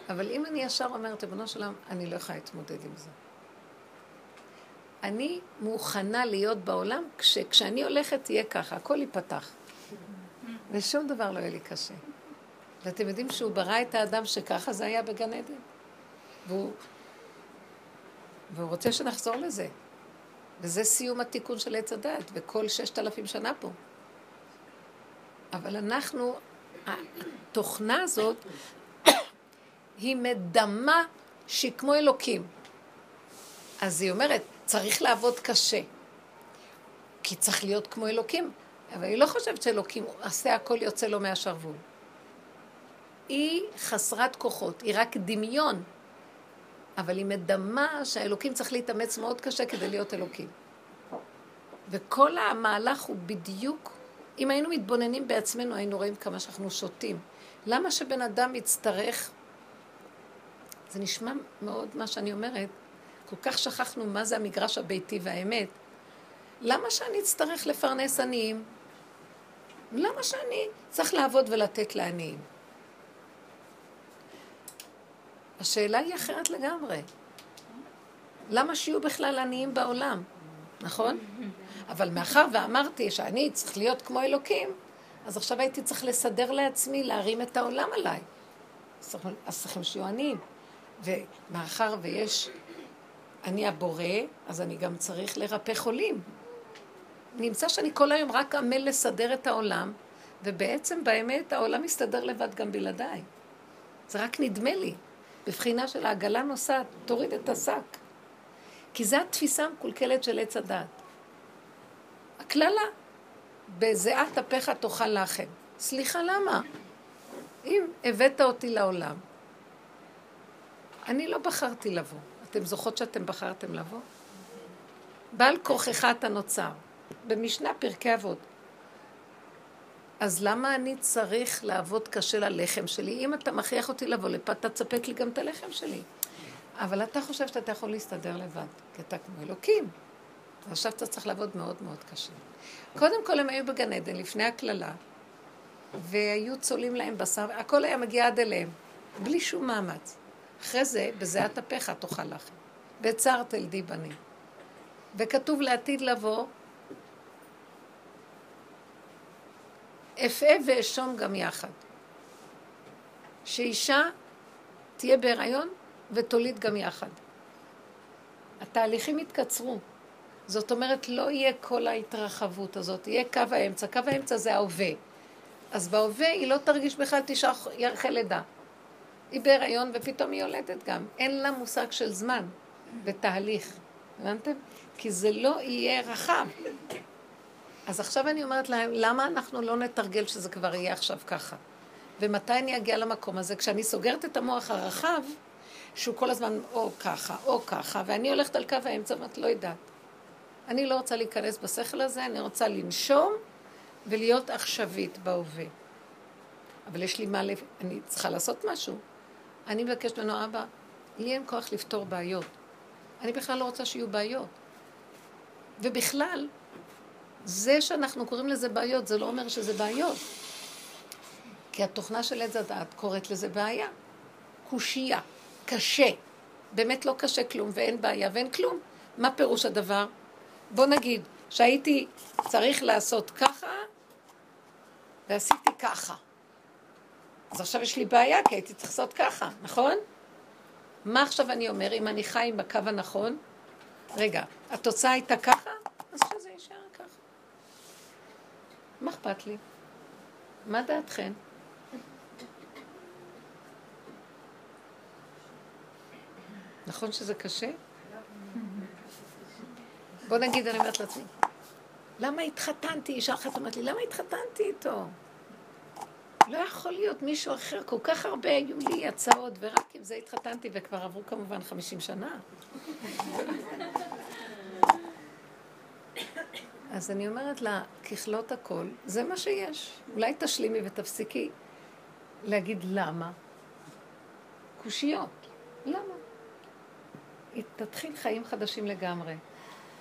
אבל אם אני ישר אומרת, ריבונו של עולם, אני לא יכולה להתמודד עם זה. אני מוכנה להיות בעולם, כש, כשאני הולכת תהיה ככה, הכל ייפתח. ושום דבר לא יהיה לי קשה. ואתם יודעים שהוא ברא את האדם שככה זה היה בגן עדן? והוא, והוא רוצה שנחזור לזה. וזה סיום התיקון של עץ הדת, וכל ששת אלפים שנה פה. אבל אנחנו, התוכנה הזאת, היא מדמה שהיא כמו אלוקים. אז היא אומרת, צריך לעבוד קשה. כי צריך להיות כמו אלוקים. אבל היא לא חושבת שאלוקים עושה הכל יוצא לו מהשרוול. היא חסרת כוחות, היא רק דמיון. אבל היא מדמה שהאלוקים צריך להתאמץ מאוד קשה כדי להיות אלוקים. וכל המהלך הוא בדיוק, אם היינו מתבוננים בעצמנו, היינו רואים כמה שאנחנו שותים. למה שבן אדם יצטרך, זה נשמע מאוד מה שאני אומרת, כל כך שכחנו מה זה המגרש הביתי והאמת. למה שאני אצטרך לפרנס עניים? למה שאני צריך לעבוד ולתת לעניים? השאלה היא אחרת לגמרי. למה שיהיו בכלל עניים בעולם? נכון? אבל מאחר ואמרתי שאני צריך להיות כמו אלוקים, אז עכשיו הייתי צריך לסדר לעצמי, להרים את העולם עליי. אז צריכים שיהיו עניים. ומאחר ויש, אני הבורא, אז אני גם צריך לרפא חולים. נמצא שאני כל היום רק עמל לסדר את העולם, ובעצם באמת העולם מסתדר לבד גם בלעדיי. זה רק נדמה לי. בבחינה של העגלה נוסעת, תוריד את השק. כי זו התפיסה המקולקלת של עץ הדת. הקללה, בזיעת אפיך תאכל לחם. סליחה, למה? אם הבאת אותי לעולם, אני לא בחרתי לבוא. אתם זוכרות שאתם בחרתם לבוא? בעל כוחך אתה נוצר. במשנה פרקי אבות. אז למה אני צריך לעבוד קשה ללחם שלי? אם אתה מכריח אותי לבוא לפה, אתה תספק לי גם את הלחם שלי. אבל אתה חושב שאתה יכול להסתדר לבד, כי אתה כמו אלוקים. ועכשיו אתה צריך לעבוד מאוד מאוד קשה. קודם כל הם היו בגן עדן, לפני הקללה, והיו צולים להם בשר, הכל היה מגיע עד אליהם, בלי שום מאמץ. אחרי זה, בזיעת אפיך תאכל לחם. בצר תלדי בנים. וכתוב לעתיד לבוא, אפעה ואשום גם יחד. שאישה תהיה בהיריון ותוליד גם יחד. התהליכים יתקצרו. זאת אומרת, לא יהיה כל ההתרחבות הזאת, יהיה קו האמצע. קו האמצע זה ההווה. אז בהווה היא לא תרגיש בכלל תשעה ירחי לידה. היא בהיריון ופתאום היא יולדת גם. אין לה מושג של זמן ותהליך. הבנתם? כי זה לא יהיה רחב. אז עכשיו אני אומרת להם, למה אנחנו לא נתרגל שזה כבר יהיה עכשיו ככה? ומתי אני אגיע למקום הזה? כשאני סוגרת את המוח הרחב, שהוא כל הזמן או ככה, או ככה, ואני הולכת על קו האמצע ואת לא יודעת. אני לא רוצה להיכנס בשכל הזה, אני רוצה לנשום ולהיות עכשווית בהווה. אבל יש לי מה, לפ... אני צריכה לעשות משהו. אני מבקשת ממנו, אבא, לי אין כוח לפתור בעיות. אני בכלל לא רוצה שיהיו בעיות. ובכלל, זה שאנחנו קוראים לזה בעיות, זה לא אומר שזה בעיות. כי התוכנה של עץ הדעת קוראת לזה בעיה. קושייה, קשה. באמת לא קשה כלום, ואין בעיה ואין כלום. מה פירוש הדבר? בוא נגיד שהייתי צריך לעשות ככה, ועשיתי ככה. אז עכשיו יש לי בעיה, כי הייתי צריך לעשות ככה, נכון? מה עכשיו אני אומר, אם אני חי עם הקו הנכון? רגע, התוצאה הייתה ככה? אז שזה יישאר. מה אכפת לי? מה דעתכם? נכון שזה קשה? בוא נגיד, אני אומרת לעצמי, למה התחתנתי? אישה אחת אומרת לי, למה התחתנתי איתו? לא יכול להיות מישהו אחר, כל כך הרבה היו לי הצעות, ורק עם זה התחתנתי, וכבר עברו כמובן חמישים שנה. אז אני אומרת לה, ככלות הכל, זה מה שיש. אולי תשלימי ותפסיקי להגיד למה. קושיות. למה? תתחיל חיים חדשים לגמרי.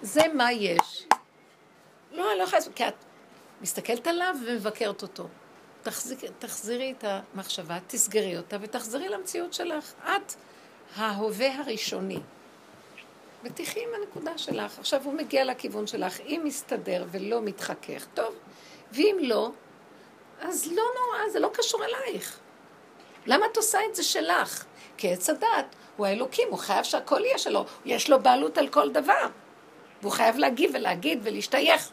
זה מה יש. לא, אני לא יכולה... כי את מסתכלת עליו ומבקרת אותו. תחזיק, תחזירי את המחשבה, תסגרי אותה ותחזרי למציאות שלך. את ההווה הראשוני. ותחי עם הנקודה שלך. עכשיו הוא מגיע לכיוון שלך. אם מסתדר ולא מתחכך, טוב. ואם לא, אז לא נורא, זה לא קשור אלייך. למה את עושה את זה שלך? כי עץ הדת הוא האלוקים, הוא חייב שהכל יהיה שלו. יש לו בעלות על כל דבר. והוא חייב להגיב ולהגיד ולהשתייך.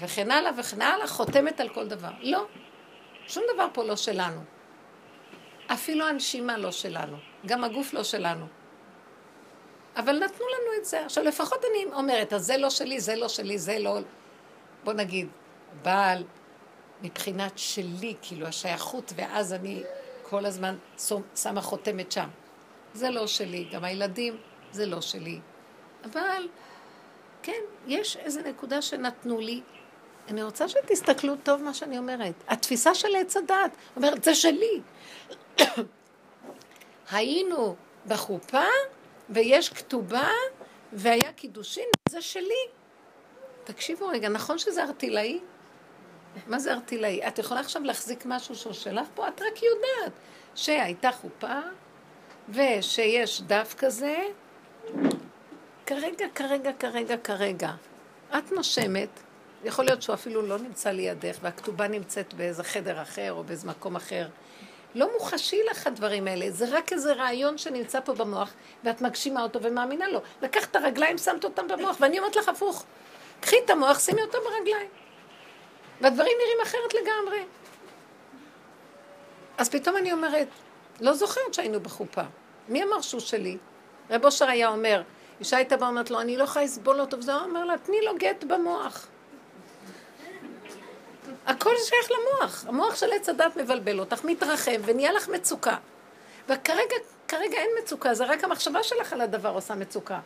וכן הלאה וכן הלאה, חותמת על כל דבר. לא, שום דבר פה לא שלנו. אפילו הנשימה לא שלנו, גם הגוף לא שלנו. אבל נתנו לנו את זה. עכשיו, לפחות אני אומרת, אז זה לא שלי, זה לא שלי, זה לא... בוא נגיד, בעל, מבחינת שלי, כאילו השייכות, ואז אני כל הזמן שמה חותמת שם. זה לא שלי, גם הילדים, זה לא שלי. אבל, כן, יש איזו נקודה שנתנו לי, אני רוצה שתסתכלו טוב מה שאני אומרת. התפיסה של עץ הדת אומרת, זה שלי. [coughs] היינו בחופה, ויש כתובה, והיה קידושין, זה שלי. תקשיבו רגע, נכון שזה ארטילאי? מה זה ארטילאי? את יכולה עכשיו להחזיק משהו שהוא שלך פה? את רק יודעת שהייתה חופה, ושיש דף כזה. כרגע, כרגע, כרגע, כרגע. את נושמת, יכול להיות שהוא אפילו לא נמצא לידך, והכתובה נמצאת באיזה חדר אחר או באיזה מקום אחר. לא מוחשי לך הדברים האלה, זה רק איזה רעיון שנמצא פה במוח, ואת מגשימה אותו ומאמינה לו. לקחת את הרגליים, שמת אותם במוח, ואני אומרת לך הפוך. קחי את המוח, שימי אותו ברגליים. והדברים נראים אחרת לגמרי. אז פתאום אני אומרת, לא זוכרת שהיינו בחופה. מי אמר שהוא שלי? רב אושר היה אומר, אישה הייתה באה ואומרת לו, אני לא יכולה לסבול אותו, וזה אומר לה, תני לו גט במוח. הכל שייך למוח. המוח של עץ הדת מבלבל אותך, מתרחב, ונהיה לך מצוקה. וכרגע, כרגע אין מצוקה, זה רק המחשבה שלך על הדבר עושה מצוקה.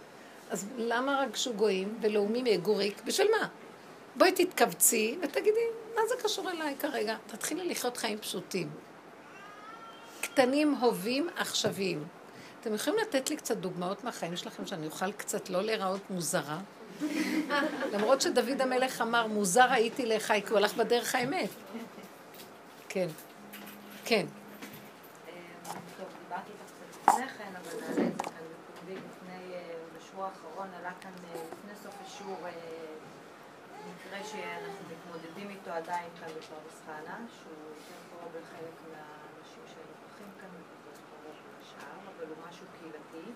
אז למה רגשו גויים ולאומים יגוריק? בשביל מה? בואי תתכווצי ותגידי, מה זה קשור אליי כרגע? תתחילי לחיות חיים פשוטים. קטנים, הווים, עכשוויים. אתם יכולים לתת לי קצת דוגמאות מהחיים שלכם, שאני אוכל קצת לא להיראות מוזרה? למרות שדוד המלך אמר, מוזר הייתי לחי, כי הוא הלך בדרך האמת. כן. כן. לפני סוף אה, שאנחנו עדיין כאן בפרדס חנה, שהוא יותר קרוב לחלק מהאנשים שנוכחים כאן, פחות קרוב אבל הוא משהו קהילתי.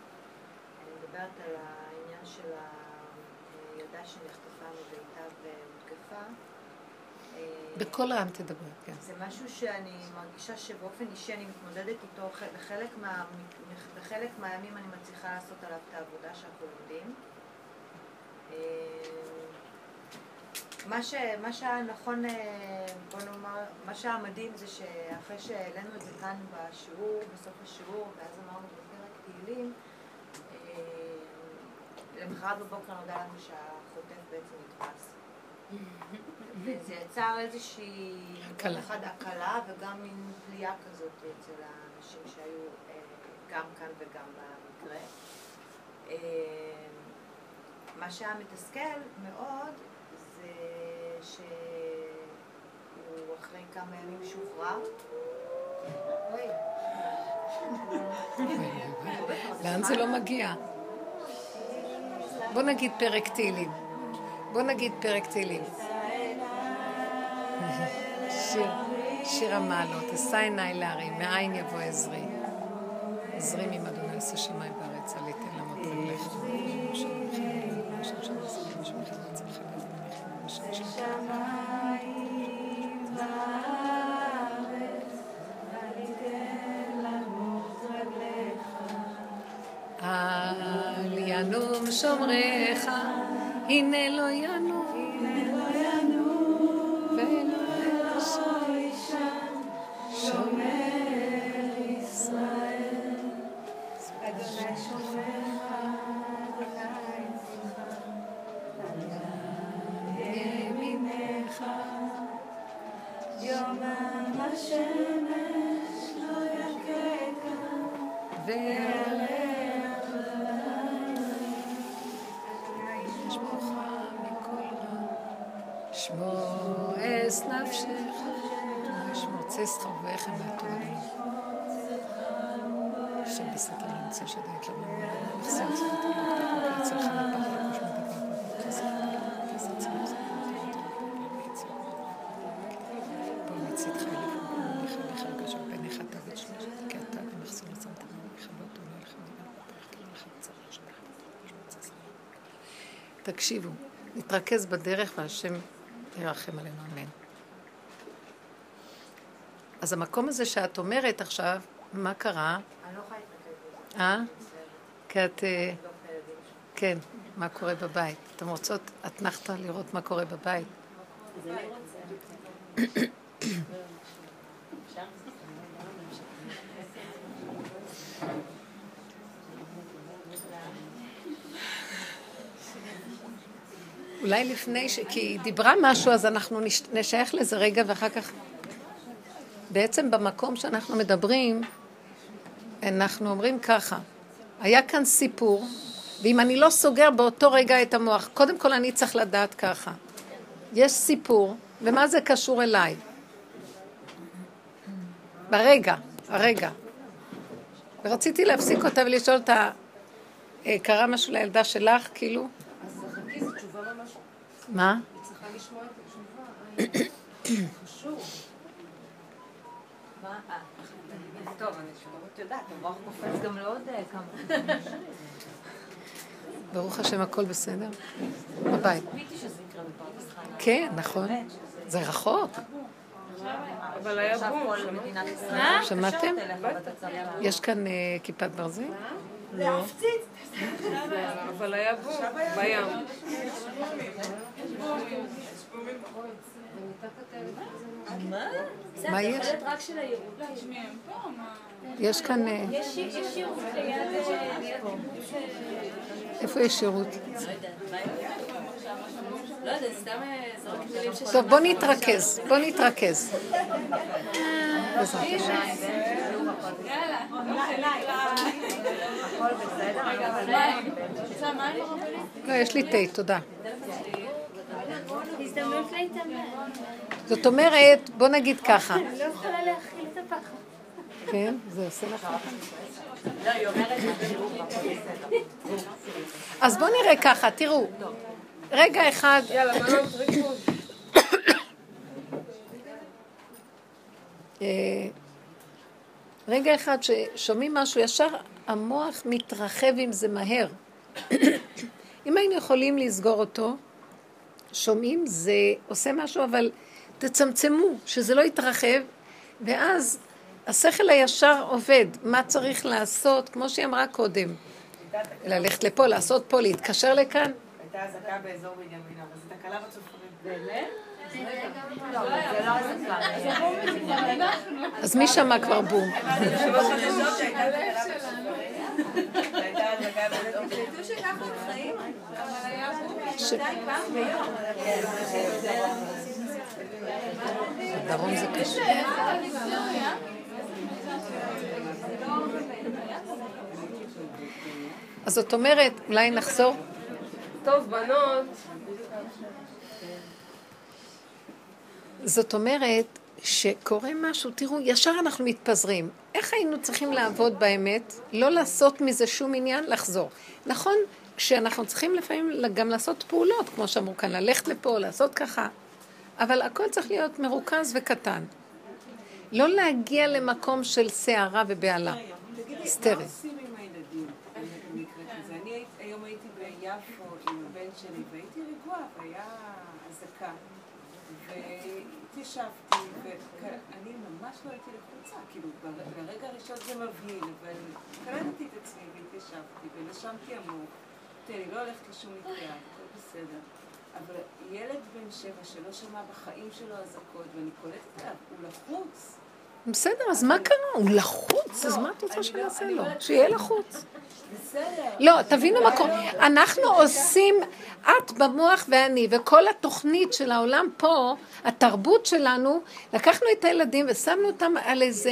אני מדברת על העניין של הילדה שנחטפה מביתה והותקפה. אה, בקול רם תדברי, כן. זה משהו שאני מרגישה שבאופן אישי אני מתמודדת איתו, בחלק, מה, בחלק מהימים אני מצליחה לעשות עליו את העבודה שאנחנו לומדים. אה, מה, ש, מה שהיה נכון, אה, בוא נאמר, מה שהיה מדהים זה שאחרי שהעלינו את זה כאן בשיעור, בסוף השיעור, ואז אמרנו בפרק תהילים, למחרת בבוקר נודע לנו שהחוטף בעצם נתפס. [laughs] וזה יצר איזושהי, הקלה. אחד הקלה וגם מין פליאה כזאת אצל האנשים שהיו אה, גם כאן וגם במקרה. אה, מה שהיה מתסכל מאוד זה שהוא אחרי כמה ימים שוחרר. [laughs] לאן זה לא מגיע? בוא נגיד פרק תהילים. בוא נגיד פרק תהילים. שיר, שיר המעלות, אשא עיניי להרים, מאין יבוא עזרי. עזרי עם אדוני עושה שמיים בארץ, אל יתן למות רגליך. אל שומריך, הנה לא ינום, שמור צסך ובכם מהתורה. השם בסתר הלכת רגש ובניך תעבד שלוש כי אתה במחסור לצמת ממך לא בצרה שלך תקשיבו, נתרכז בדרך והשם ירחם עלינו, אמן. אז המקום הזה שאת אומרת עכשיו, מה קרה? אני לא יכולה להתרכז. אה? כי את... אה, שלי. כן, מה קורה בבית. אתן רוצות, אתנחתא לראות מה קורה בבית. [coughs] אולי לפני ש... כי היא דיברה משהו, אז אנחנו נש... נשייך לזה רגע, ואחר כך... בעצם במקום שאנחנו מדברים, אנחנו אומרים ככה, היה כאן סיפור, ואם אני לא סוגר באותו רגע את המוח, קודם כל אני צריך לדעת ככה. יש סיפור, ומה זה קשור אליי? ברגע, הרגע. ורציתי להפסיק אותה ולשאול אותה, אה, קרה משהו לילדה שלך, כאילו? אז חכי, זו תשובה ממש... מה? היא צריכה לשמוע את התשובה. [coughs] חשוב. אה, טוב, יודעת, המוח קופץ גם לעוד אה, כמה. ברוך השם, הכל בסדר? בבית. כן, נכון. זה רחוק. אבל היה בום. שמעתם? יש כאן אה, כיפת ברזל? אבל היה בום. בים. מה יש? הייעוד. יש כאן... אה, יש ליד... איפה יש שירות? לא מילים ש... טוב, בוא נתרכז, בוא נתרכז. לא, יש לי תה, תודה. זאת אומרת, בוא נגיד ככה, אני לא יכולה להכיל את הפחד. כן, זה עושה לך... אז בואו נראה ככה, תראו, רגע אחד. אה, רגע אחד ששומעים משהו, ישר המוח מתרחב עם זה מהר. [coughs] אם היינו יכולים לסגור אותו, שומעים, זה עושה משהו, אבל תצמצמו, שזה לא יתרחב, ואז השכל הישר עובד, מה צריך לעשות, כמו שהיא אמרה קודם, ללכת לפה, לעשות פה, להתקשר לכאן. הייתה אזעקה באזור בנימינה, אבל זו תקלה בצופרים. באמת? לא. אז מי שמע כבר בום? תדעו שככה הם דרום זה קשה. אז זאת אומרת, אולי נחזור? טוב, בנות. זאת אומרת שקורה משהו, תראו, ישר אנחנו מתפזרים. איך היינו צריכים לעבוד באמת? לא לעשות מזה שום עניין, לחזור. נכון, כשאנחנו צריכים לפעמים גם לעשות פעולות, כמו שאמרו כאן, ללכת לפה, לעשות ככה, אבל הכל צריך להיות מרוכז וקטן. לא להגיע למקום של סערה ובהלה. תגידי, מה. עושים עם הילדים במקרה כזה? אני היום הייתי ביפו עם הבן שלי והייתי רגועה והיה אזעקה והתיישבתי ואני ממש לא הייתי לחוצה, כאילו בר- ברגע הראשון זה מבהיל אבל קלטתי את עצמי והתיישבתי ונשמתי עמוק. תראי, אני לא הולכת לשום מקרה, הכל בסדר. אבל ילד בן שבע שלא שמע בחיים שלו אזעקות ואני קולטת עליו, הוא לחוץ. בסדר, אז מה קרה? הוא לחוץ, אז מה את רוצה לא- שנעשה אני לו? לא- שיהיה לחוץ. לא, תבינו מה קורה. אנחנו עושים, את במוח ואני, וכל התוכנית של העולם פה, התרבות שלנו, לקחנו את הילדים ושמנו אותם על איזה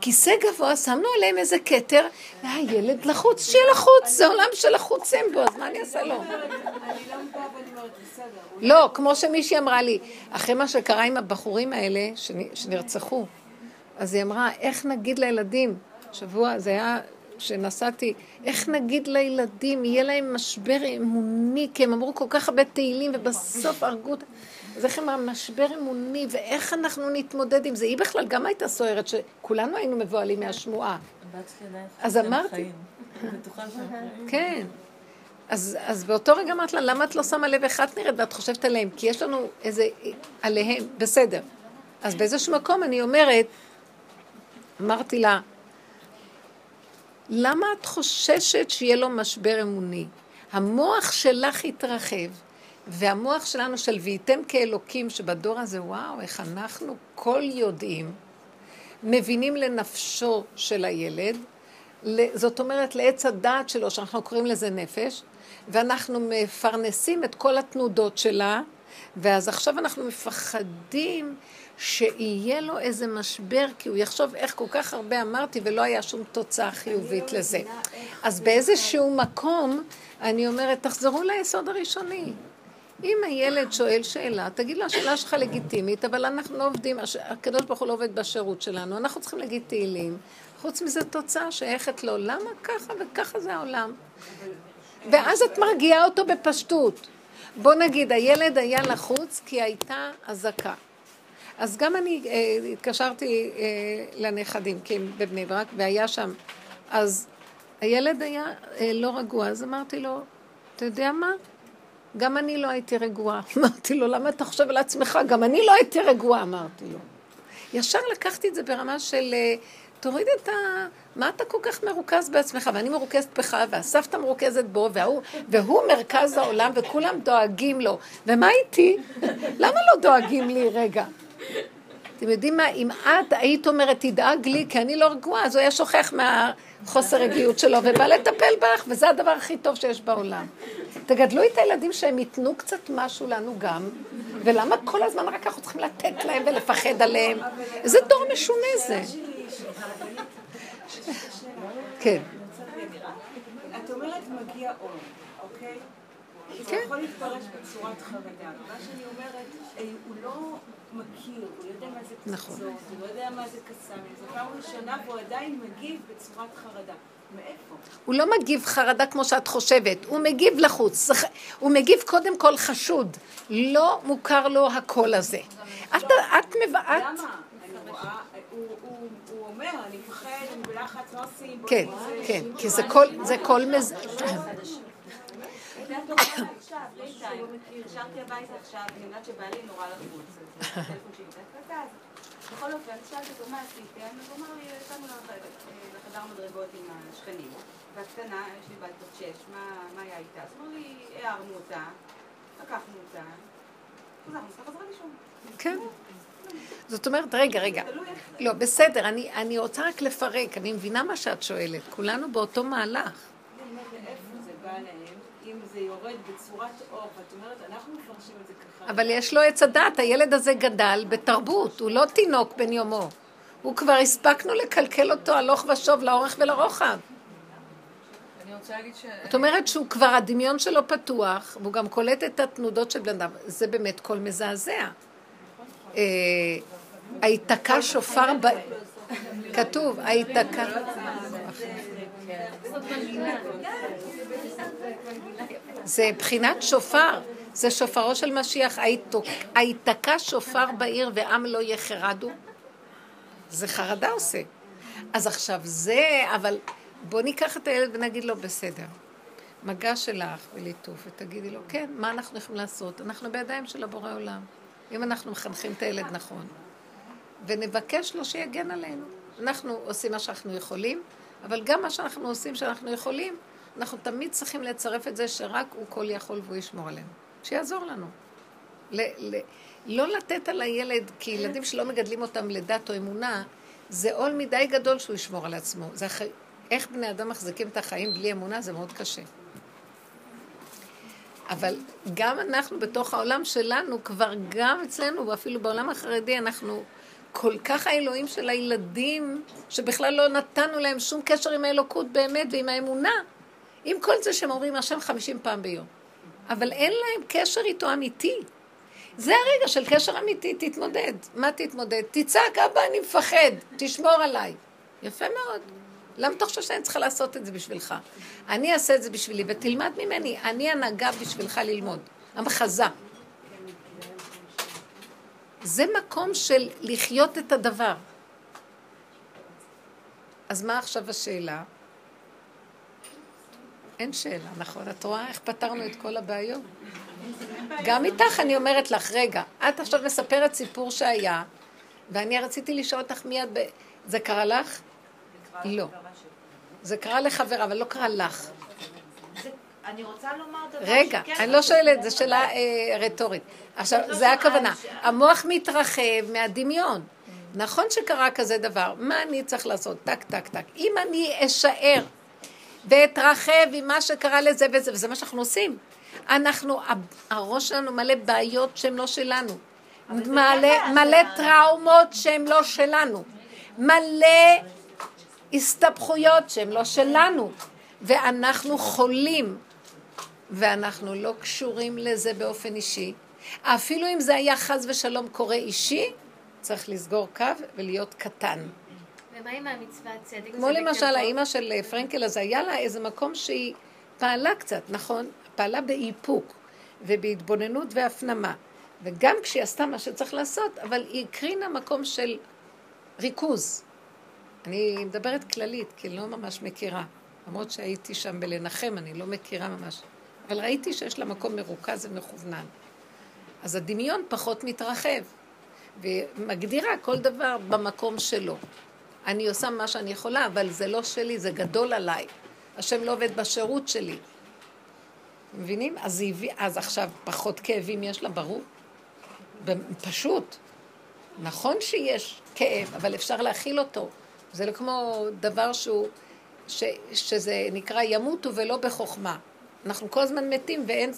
כיסא גבוה, שמנו עליהם איזה כתר, והילד לחוץ, שיהיה לחוץ, זה עולם של לחוצים בו, אז מה אני אעשה לו? לא לא, כמו שמישהי אמרה לי, אחרי מה שקרה עם הבחורים האלה שנ- שנרצחו, אז היא אמרה, איך נגיד לילדים, שבוע, זה היה שנסעתי, איך נגיד לילדים, יהיה להם משבר אמוני, כי הם אמרו כל כך הרבה תהילים ובסוף הרגו אותם. אז איך אמרה, משבר אמוני, ואיך אנחנו נתמודד עם זה? היא בכלל גם הייתה סוערת, שכולנו היינו מבוהלים מהשמועה. אז אמרתי-. כן. אז, אז באותו רגע אמרת לה, למה את לא שמה לב איך את נראית ואת חושבת עליהם? כי יש לנו איזה, עליהם, בסדר. אז באיזשהו מקום אני אומרת, אמרתי לה, למה את חוששת שיהיה לו משבר אמוני? המוח שלך התרחב, והמוח שלנו של וייתם כאלוקים, שבדור הזה, וואו, איך אנחנו כל יודעים, מבינים לנפשו של הילד, זאת אומרת לעץ הדעת שלו, שאנחנו קוראים לזה נפש, ואנחנו מפרנסים את כל התנודות שלה, ואז עכשיו אנחנו מפחדים שיהיה לו איזה משבר, כי הוא יחשוב איך כל כך הרבה אמרתי ולא היה שום תוצאה חיובית לזה. אז באיזשהו מקום, אני אומרת, תחזרו ליסוד הראשוני. אם הילד שואל שאלה, תגיד לו, השאלה שלך לגיטימית, אבל אנחנו לא עובדים, הקדוש ברוך הוא לא עובד בשירות שלנו, אנחנו צריכים להגיד תהילים. חוץ מזה תוצאה שייכת לו, למה ככה וככה זה העולם? ואז את מרגיעה אותו בפשטות. בוא נגיד, הילד היה לחוץ כי הייתה אזעקה. אז גם אני אה, התקשרתי אה, לנכדים, כי הם בבני ברק, והיה שם. אז הילד היה אה, לא רגוע, אז אמרתי לו, אתה יודע מה? גם אני לא הייתי רגועה. [laughs] אמרתי לו, למה אתה חושב על עצמך? גם אני לא הייתי רגועה, אמרתי לו. ישר לקחתי את זה ברמה של, אה, תוריד את ה... מה אתה כל כך מרוכז בעצמך? ואני מרוכזת בך, והסבתא מרוכזת בו, והוא, והוא מרכז העולם, וכולם דואגים לו. ומה איתי? למה לא דואגים לי רגע? אתם יודעים מה, אם את היית אומרת, תדאג לי, כי אני לא רגועה, אז הוא היה שוכח מהחוסר רגיעות שלו, ובא לטפל בך, וזה הדבר הכי טוב שיש בעולם. תגדלו את הילדים שהם ייתנו קצת משהו לנו גם, ולמה כל הזמן רק אנחנו צריכים לתת להם ולפחד עליהם? איזה דור משונה זה. כן. את אומרת מגיע אור, אוקיי? זה כן. יכול להתפרש בצורת חרדה. מה שאני אומרת, אה, הוא לא מכיר, הוא יודע מה זה נכון. פצצות, הוא לא יודע מה זה קסאמים. זו פעם ראשונה והוא עדיין מגיב בצורת חרדה. מאיפה? הוא לא מגיב חרדה כמו שאת חושבת, הוא מגיב לחוץ. הוא מגיב קודם כל חשוד. לא מוכר לו הקול הזה. את, את מבעת... למה? אני רואה, הוא- אומר, אני מפחד, אני בלחץ, לא עושים, כן. כן, כי זה קול מז... התקשרתי הביתה עכשיו, אני יודעת שבעלי נורא לחוץ. אז הטלפון שלי דפק אז. בכל אופן, שאלתי אותו מה עשיתם, אז הוא אמר לי, יצאנו לח- לחדר מדרגות עם השכנים. והקטנה, יש לי בת בת שש, מה מה היה איתה? אז אמר לי, הערנו אותה, לקחנו אותה, חזר, חזרה לישון. כן. זאת אומרת, רגע, רגע. לא, בסדר, אני, אני רוצה רק לפרק, אני מבינה מה שאת שואלת. כולנו באותו מהלך. אני אומרת, מאיפה זה בא להם, אם זה יורד בצורת אור, ואת אומרת, אנחנו מפרשים את זה ככה. אבל יש לו עץ הדעת, הילד הזה גדל בתרבות, הוא לא תינוק בן יומו. הוא כבר הספקנו לקלקל אותו הלוך ושוב לאורך ולרוחב. ש... זאת אומרת שהוא כבר, הדמיון שלו פתוח, והוא גם קולט את התנודות של בן אדם. זה באמת קול מזעזע. אה, היתקע שופר ב... כתוב, היתקע... זה בחינת שופר, זה שופרו של משיח. היתקע שופר בעיר ועם לא יחרדו. זה חרדה עושה. אז עכשיו זה, אבל בוא ניקח את הילד ונגיד לו, בסדר. מגע שלך וליטוף, ותגידי לו, כן, מה אנחנו יכולים לעשות? אנחנו בידיים של הבורא עולם. אם אנחנו מחנכים את הילד נכון, ונבקש לו שיגן עלינו. אנחנו עושים מה שאנחנו יכולים, אבל גם מה שאנחנו עושים שאנחנו יכולים, אנחנו תמיד צריכים לצרף את זה שרק הוא כל יכול והוא ישמור עלינו. שיעזור לנו. ל- ל- לא לתת על הילד, כי ילדים שלא מגדלים אותם לדת או אמונה, זה עול מדי גדול שהוא ישמור על עצמו. זה הח... איך בני אדם מחזיקים את החיים בלי אמונה, זה מאוד קשה. אבל גם אנחנו בתוך העולם שלנו, כבר גם אצלנו, ואפילו בעולם החרדי, אנחנו כל כך האלוהים של הילדים, שבכלל לא נתנו להם שום קשר עם האלוקות באמת ועם האמונה. עם כל זה שהם אומרים השם חמישים פעם ביום. אבל אין להם קשר איתו אמיתי. זה הרגע של קשר אמיתי, תתמודד. מה תתמודד? תצעק, אבא, אני מפחד, תשמור עליי. יפה מאוד. למה אתה חושב שאני צריכה לעשות את זה בשבילך? אני אעשה את זה בשבילי, ותלמד ממני. אני הנהגה בשבילך ללמוד. המחזה. זה מקום של לחיות את הדבר. אז מה עכשיו השאלה? אין שאלה, נכון? את רואה איך פתרנו את כל הבעיות? גם איתך אני אומרת לך, רגע, את עכשיו מספרת סיפור שהיה, ואני רציתי לשאול אותך מיד, ב... זה קרה לך? לא. זה קרה לחברה, אבל לא קרה לך. אני רוצה לומר דבר רגע, שכן אני לא שואלת, לדבר. זו שאלה אה, רטורית. עכשיו, לא זה הכוונה. המוח מתרחב מהדמיון. נכון שקרה כזה דבר, מה אני צריך לעשות? טק, טק, טק. אם אני אשאר ואתרחב עם מה שקרה לזה וזה, וזה מה שאנחנו עושים. אנחנו, הראש שלנו מלא בעיות שהן לא שלנו. אבל זה מלא, כן מלא. טראומות שהן לא שלנו. מלא הסתבכויות שהן לא שלנו. ואנחנו חולים. ואנחנו לא קשורים לזה באופן אישי. אפילו אם זה היה חס ושלום קורה אישי, צריך לסגור קו ולהיות קטן. ומה עם המצוות צדק? כמו למשל? האימא של פרנקל, אז היה לה איזה מקום שהיא פעלה קצת, נכון? פעלה באיפוק ובהתבוננות והפנמה. וגם כשהיא עשתה מה שצריך לעשות, אבל היא הקרינה מקום של ריכוז. אני מדברת כללית, כי לא ממש מכירה. למרות שהייתי שם בלנחם, אני לא מכירה ממש. אבל ראיתי שיש לה מקום מרוכז ומכוונן. אז הדמיון פחות מתרחב, ומגדירה כל דבר במקום שלו. אני עושה מה שאני יכולה, אבל זה לא שלי, זה גדול עליי. השם לא עובד בשירות שלי. מבינים? אז, הביא, אז עכשיו פחות כאבים יש לה, ברור. פשוט. נכון שיש כאב, אבל אפשר להכיל אותו. זה לא כמו דבר שהוא, ש, שזה נקרא ימותו ולא בחוכמה. אנחנו כל הזמן מתים ואין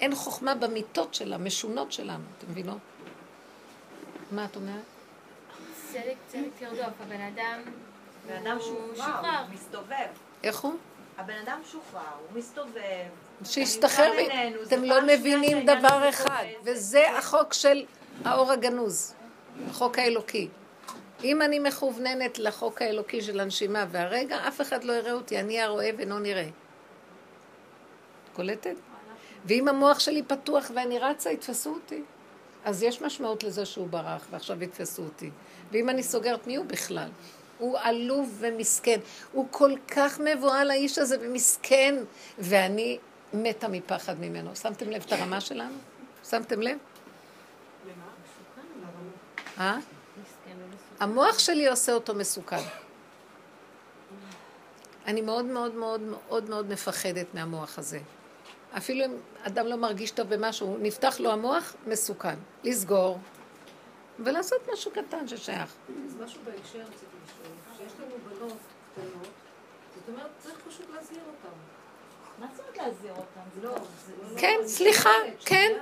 אין חוכמה במיטות של המשונות שלנו, אתם מבינות? מה את אומרת? צדק צדק תרדוף, הבן אדם... בן אדם הוא שוחרר, מסתובב. איך הוא? הבן אדם שוחרר, הוא מסתובב. שישתחרר, אתם לא מבינים דבר אחד. וזה החוק של האור הגנוז, החוק האלוקי. אם אני מכווננת לחוק האלוקי של הנשימה והרגע, אף אחד לא יראה אותי, אני הרואה ואינו נראה. קולטת? ואם המוח שלי פתוח ואני רצה, יתפסו אותי. אז יש משמעות לזה שהוא ברח, ועכשיו יתפסו אותי. ואם אני סוגרת, מי הוא בכלל? הוא עלוב ומסכן. הוא כל כך מבוהל האיש הזה ומסכן, ואני מתה מפחד ממנו. שמתם לב את הרמה שלנו? שמתם לב? אה? המוח שלי עושה אותו מסוכן. אני מאוד מאוד מאוד מאוד מאוד מפחדת מהמוח הזה. אפילו אם אדם לא מרגיש טוב במשהו, נפתח לו המוח, מסוכן. לסגור, ולעשות משהו קטן ששייך. אז משהו בהקשר רציתי לשאול. כשיש לנו בנות קטנות, זאת אומרת, צריך פשוט להזהיר אותן. מה זאת אומרת להזהיר אותם? זה לא, לא... זה לא... כן, אני סליחה, כן.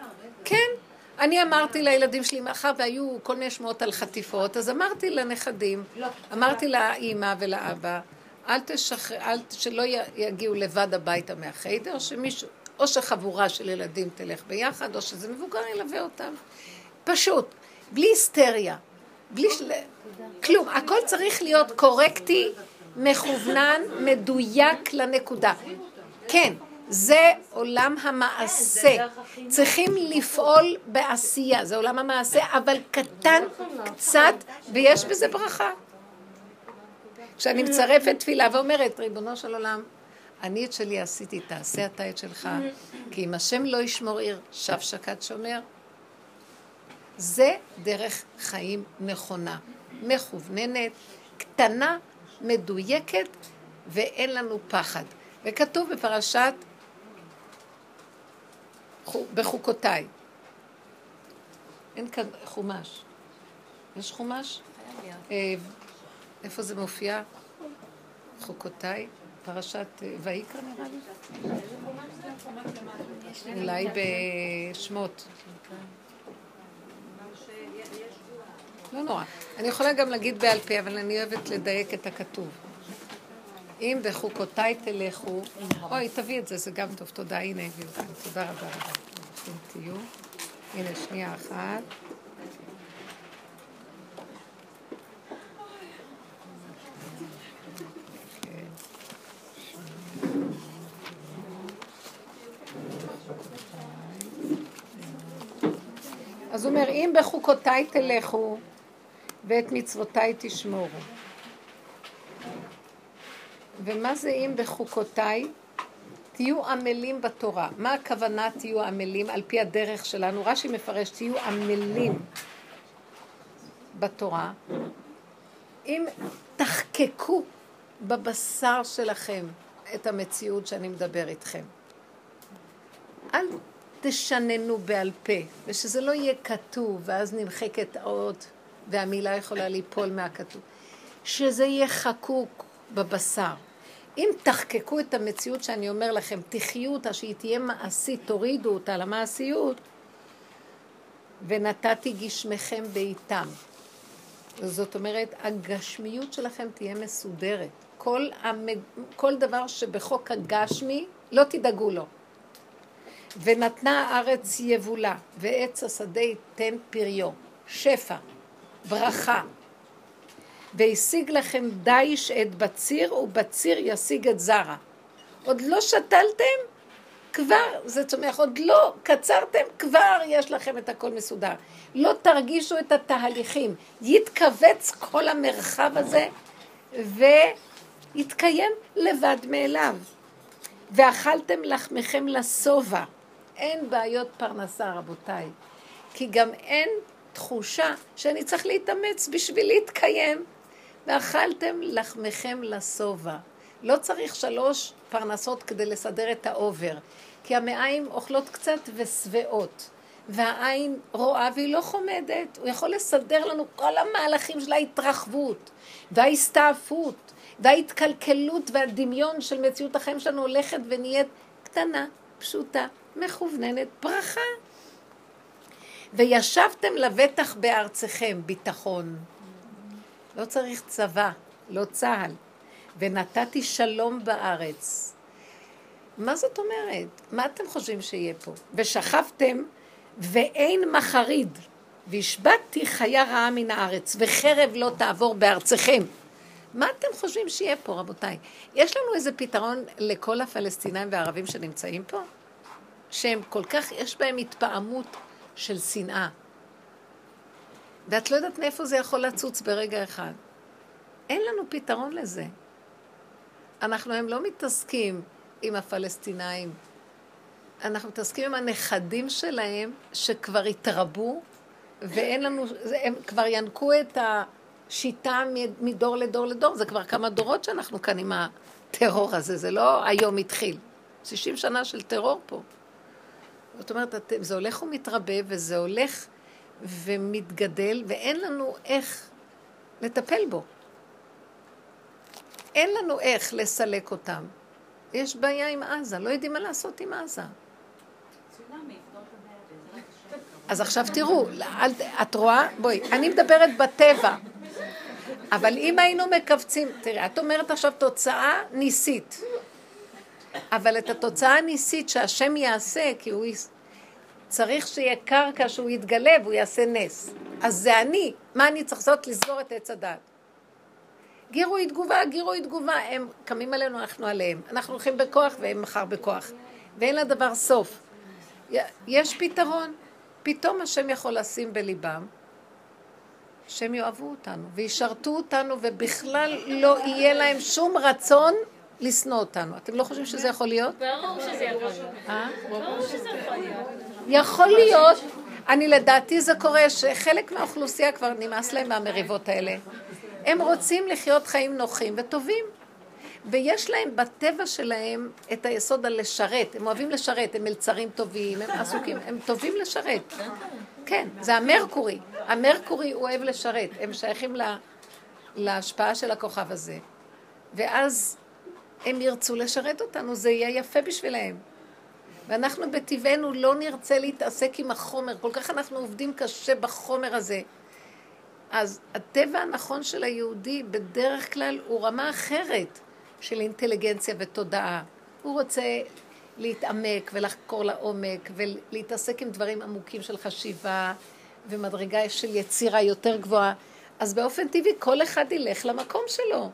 כן. אני אמרתי לילדים שלי, מאחר והיו כל מיני שמועות על חטיפות, אז אמרתי לנכדים, לא, אמרתי לאימא ולאבא, אל תשחרר, אל, שלא יגיעו לבד הביתה מהחיידר, שמישהו, או שחבורה של ילדים תלך ביחד, או שזה מבוגר ילווה אותם. פשוט, בלי היסטריה, בלי של... כלום. הכל צריך להיות קורקטי, מכוונן, מדויק לנקודה. כן, זה עולם המעשה. צריכים לפעול בעשייה, זה עולם המעשה, אבל קטן קצת, ויש בזה ברכה. כשאני מצרפת תפילה ואומרת, ריבונו של עולם, אני את שלי עשיתי, תעשה אתה את שלך, כי אם השם לא ישמור עיר, שב שקד שומר. זה דרך חיים נכונה, מכווננת, קטנה, מדויקת, ואין לנו פחד. וכתוב בפרשת בחוקותיי. אין כאן חומש. יש חומש? אה, איפה זה מופיע? חוקותיי? פרשת אה, ויקרא נראה לי? אולי בשמות. לא נורא. אני יכולה גם להגיד בעל פה, אבל אני אוהבת לדייק את הכתוב. אם בחוקותיי תלכו, אוי, תביא את זה, זה גם טוב, תודה, הנה הביאו תודה רבה רבה. ברוכים תהיו. הנה, שנייה אחת. אז הוא אומר, אם בחוקותיי תלכו ואת מצוותיי תשמורו. ומה זה אם בחוקותיי? תהיו עמלים בתורה. מה הכוונה תהיו עמלים על פי הדרך שלנו? רש"י מפרש, תהיו עמלים בתורה. אם תחקקו בבשר שלכם את המציאות שאני מדבר איתכם. אל תשננו בעל פה, ושזה לא יהיה כתוב, ואז נמחקת אות, והמילה יכולה ליפול מהכתוב. שזה יהיה חקוק בבשר. אם תחקקו את המציאות שאני אומר לכם, תחיו אותה, שהיא תהיה מעשית, תורידו אותה למעשיות, ונתתי גשמכם בעיתם. זאת אומרת, הגשמיות שלכם תהיה מסודרת. כל, המג... כל דבר שבחוק הגשמי, לא תדאגו לו. ונתנה הארץ יבולה, ועץ השדה ייתן פריו, שפע, ברכה. והשיג לכם דיש את בציר, ובציר ישיג את זרע. עוד לא שתלתם? כבר זה צומח. עוד לא קצרתם? כבר יש לכם את הכל מסודר. לא תרגישו את התהליכים. יתכווץ כל המרחב הזה, ויתקיים לבד מאליו. ואכלתם לחמכם לשובע. אין בעיות פרנסה, רבותיי. כי גם אין תחושה שאני צריך להתאמץ בשביל להתקיים. ואכלתם לחמכם לשובע. לא צריך שלוש פרנסות כדי לסדר את האובר, כי המעיים אוכלות קצת ושבעות, והעין רואה והיא לא חומדת. הוא יכול לסדר לנו כל המהלכים של ההתרחבות, וההסתעפות, וההתקלקלות והדמיון של מציאות החיים שלנו הולכת ונהיית קטנה, פשוטה, מכווננת, ברכה. וישבתם לבטח בארצכם, ביטחון. לא צריך צבא, לא צה"ל. ונתתי שלום בארץ. מה זאת אומרת? מה אתם חושבים שיהיה פה? ושכבתם ואין מחריד, והשבתתי חיה רעה מן הארץ, וחרב לא תעבור בארצכם. מה אתם חושבים שיהיה פה, רבותיי? יש לנו איזה פתרון לכל הפלסטינאים והערבים שנמצאים פה? שהם כל כך, יש בהם התפעמות של שנאה. ואת לא יודעת מאיפה זה יכול לצוץ ברגע אחד. אין לנו פתרון לזה. אנחנו הם לא מתעסקים עם הפלסטינאים. אנחנו מתעסקים עם הנכדים שלהם שכבר התרבו, ואין לנו, הם כבר ינקו את השיטה מדור לדור לדור. זה כבר כמה דורות שאנחנו כאן עם הטרור הזה, זה לא היום התחיל. 60 שנה של טרור פה. זאת אומרת, זה הולך ומתרבה, וזה הולך ומתגדל, ואין לנו איך לטפל בו. אין לנו איך לסלק אותם. יש בעיה עם עזה, לא יודעים מה לעשות עם עזה. אז עכשיו תראו, אל, את רואה? בואי, אני מדברת בטבע. אבל אם היינו מכווצים, תראי, את אומרת עכשיו תוצאה ניסית. אבל את התוצאה הניסית שהשם יעשה, כי הוא צריך שיהיה קרקע שהוא יתגלה והוא יעשה נס. אז זה אני. מה אני צריך לעשות? לסגור את עץ הדת. גירוי תגובה, גירוי תגובה. הם קמים עלינו, אנחנו עליהם. אנחנו הולכים בכוח והם מחר בכוח. ואין לדבר סוף. יש פתרון. פתאום השם יכול לשים בליבם שהם יאהבו אותנו וישרתו אותנו ובכלל לא יהיה להם שום רצון לשנוא אותנו. אתם לא חושבים שזה יכול להיות? ברור שזה יכול להיות. אה? ברור שזה יכול להיות. יכול להיות. אני לדעתי זה קורה שחלק מהאוכלוסייה כבר נמאס להם מהמריבות האלה. הם רוצים לחיות חיים נוחים וטובים. ויש להם בטבע שלהם את היסוד על לשרת. הם אוהבים לשרת, הם מלצרים טובים, הם עסוקים, הם טובים לשרת. כן, זה המרקורי. המרקורי הוא אוהב לשרת. הם שייכים לה, להשפעה של הכוכב הזה. ואז הם ירצו לשרת אותנו, זה יהיה יפה בשבילהם. ואנחנו בטבענו לא נרצה להתעסק עם החומר, כל כך אנחנו עובדים קשה בחומר הזה. אז הטבע הנכון של היהודי בדרך כלל הוא רמה אחרת של אינטליגנציה ותודעה. הוא רוצה להתעמק ולחקור לעומק ולהתעסק עם דברים עמוקים של חשיבה ומדרגה של יצירה יותר גבוהה. אז באופן טבעי כל אחד ילך למקום שלו.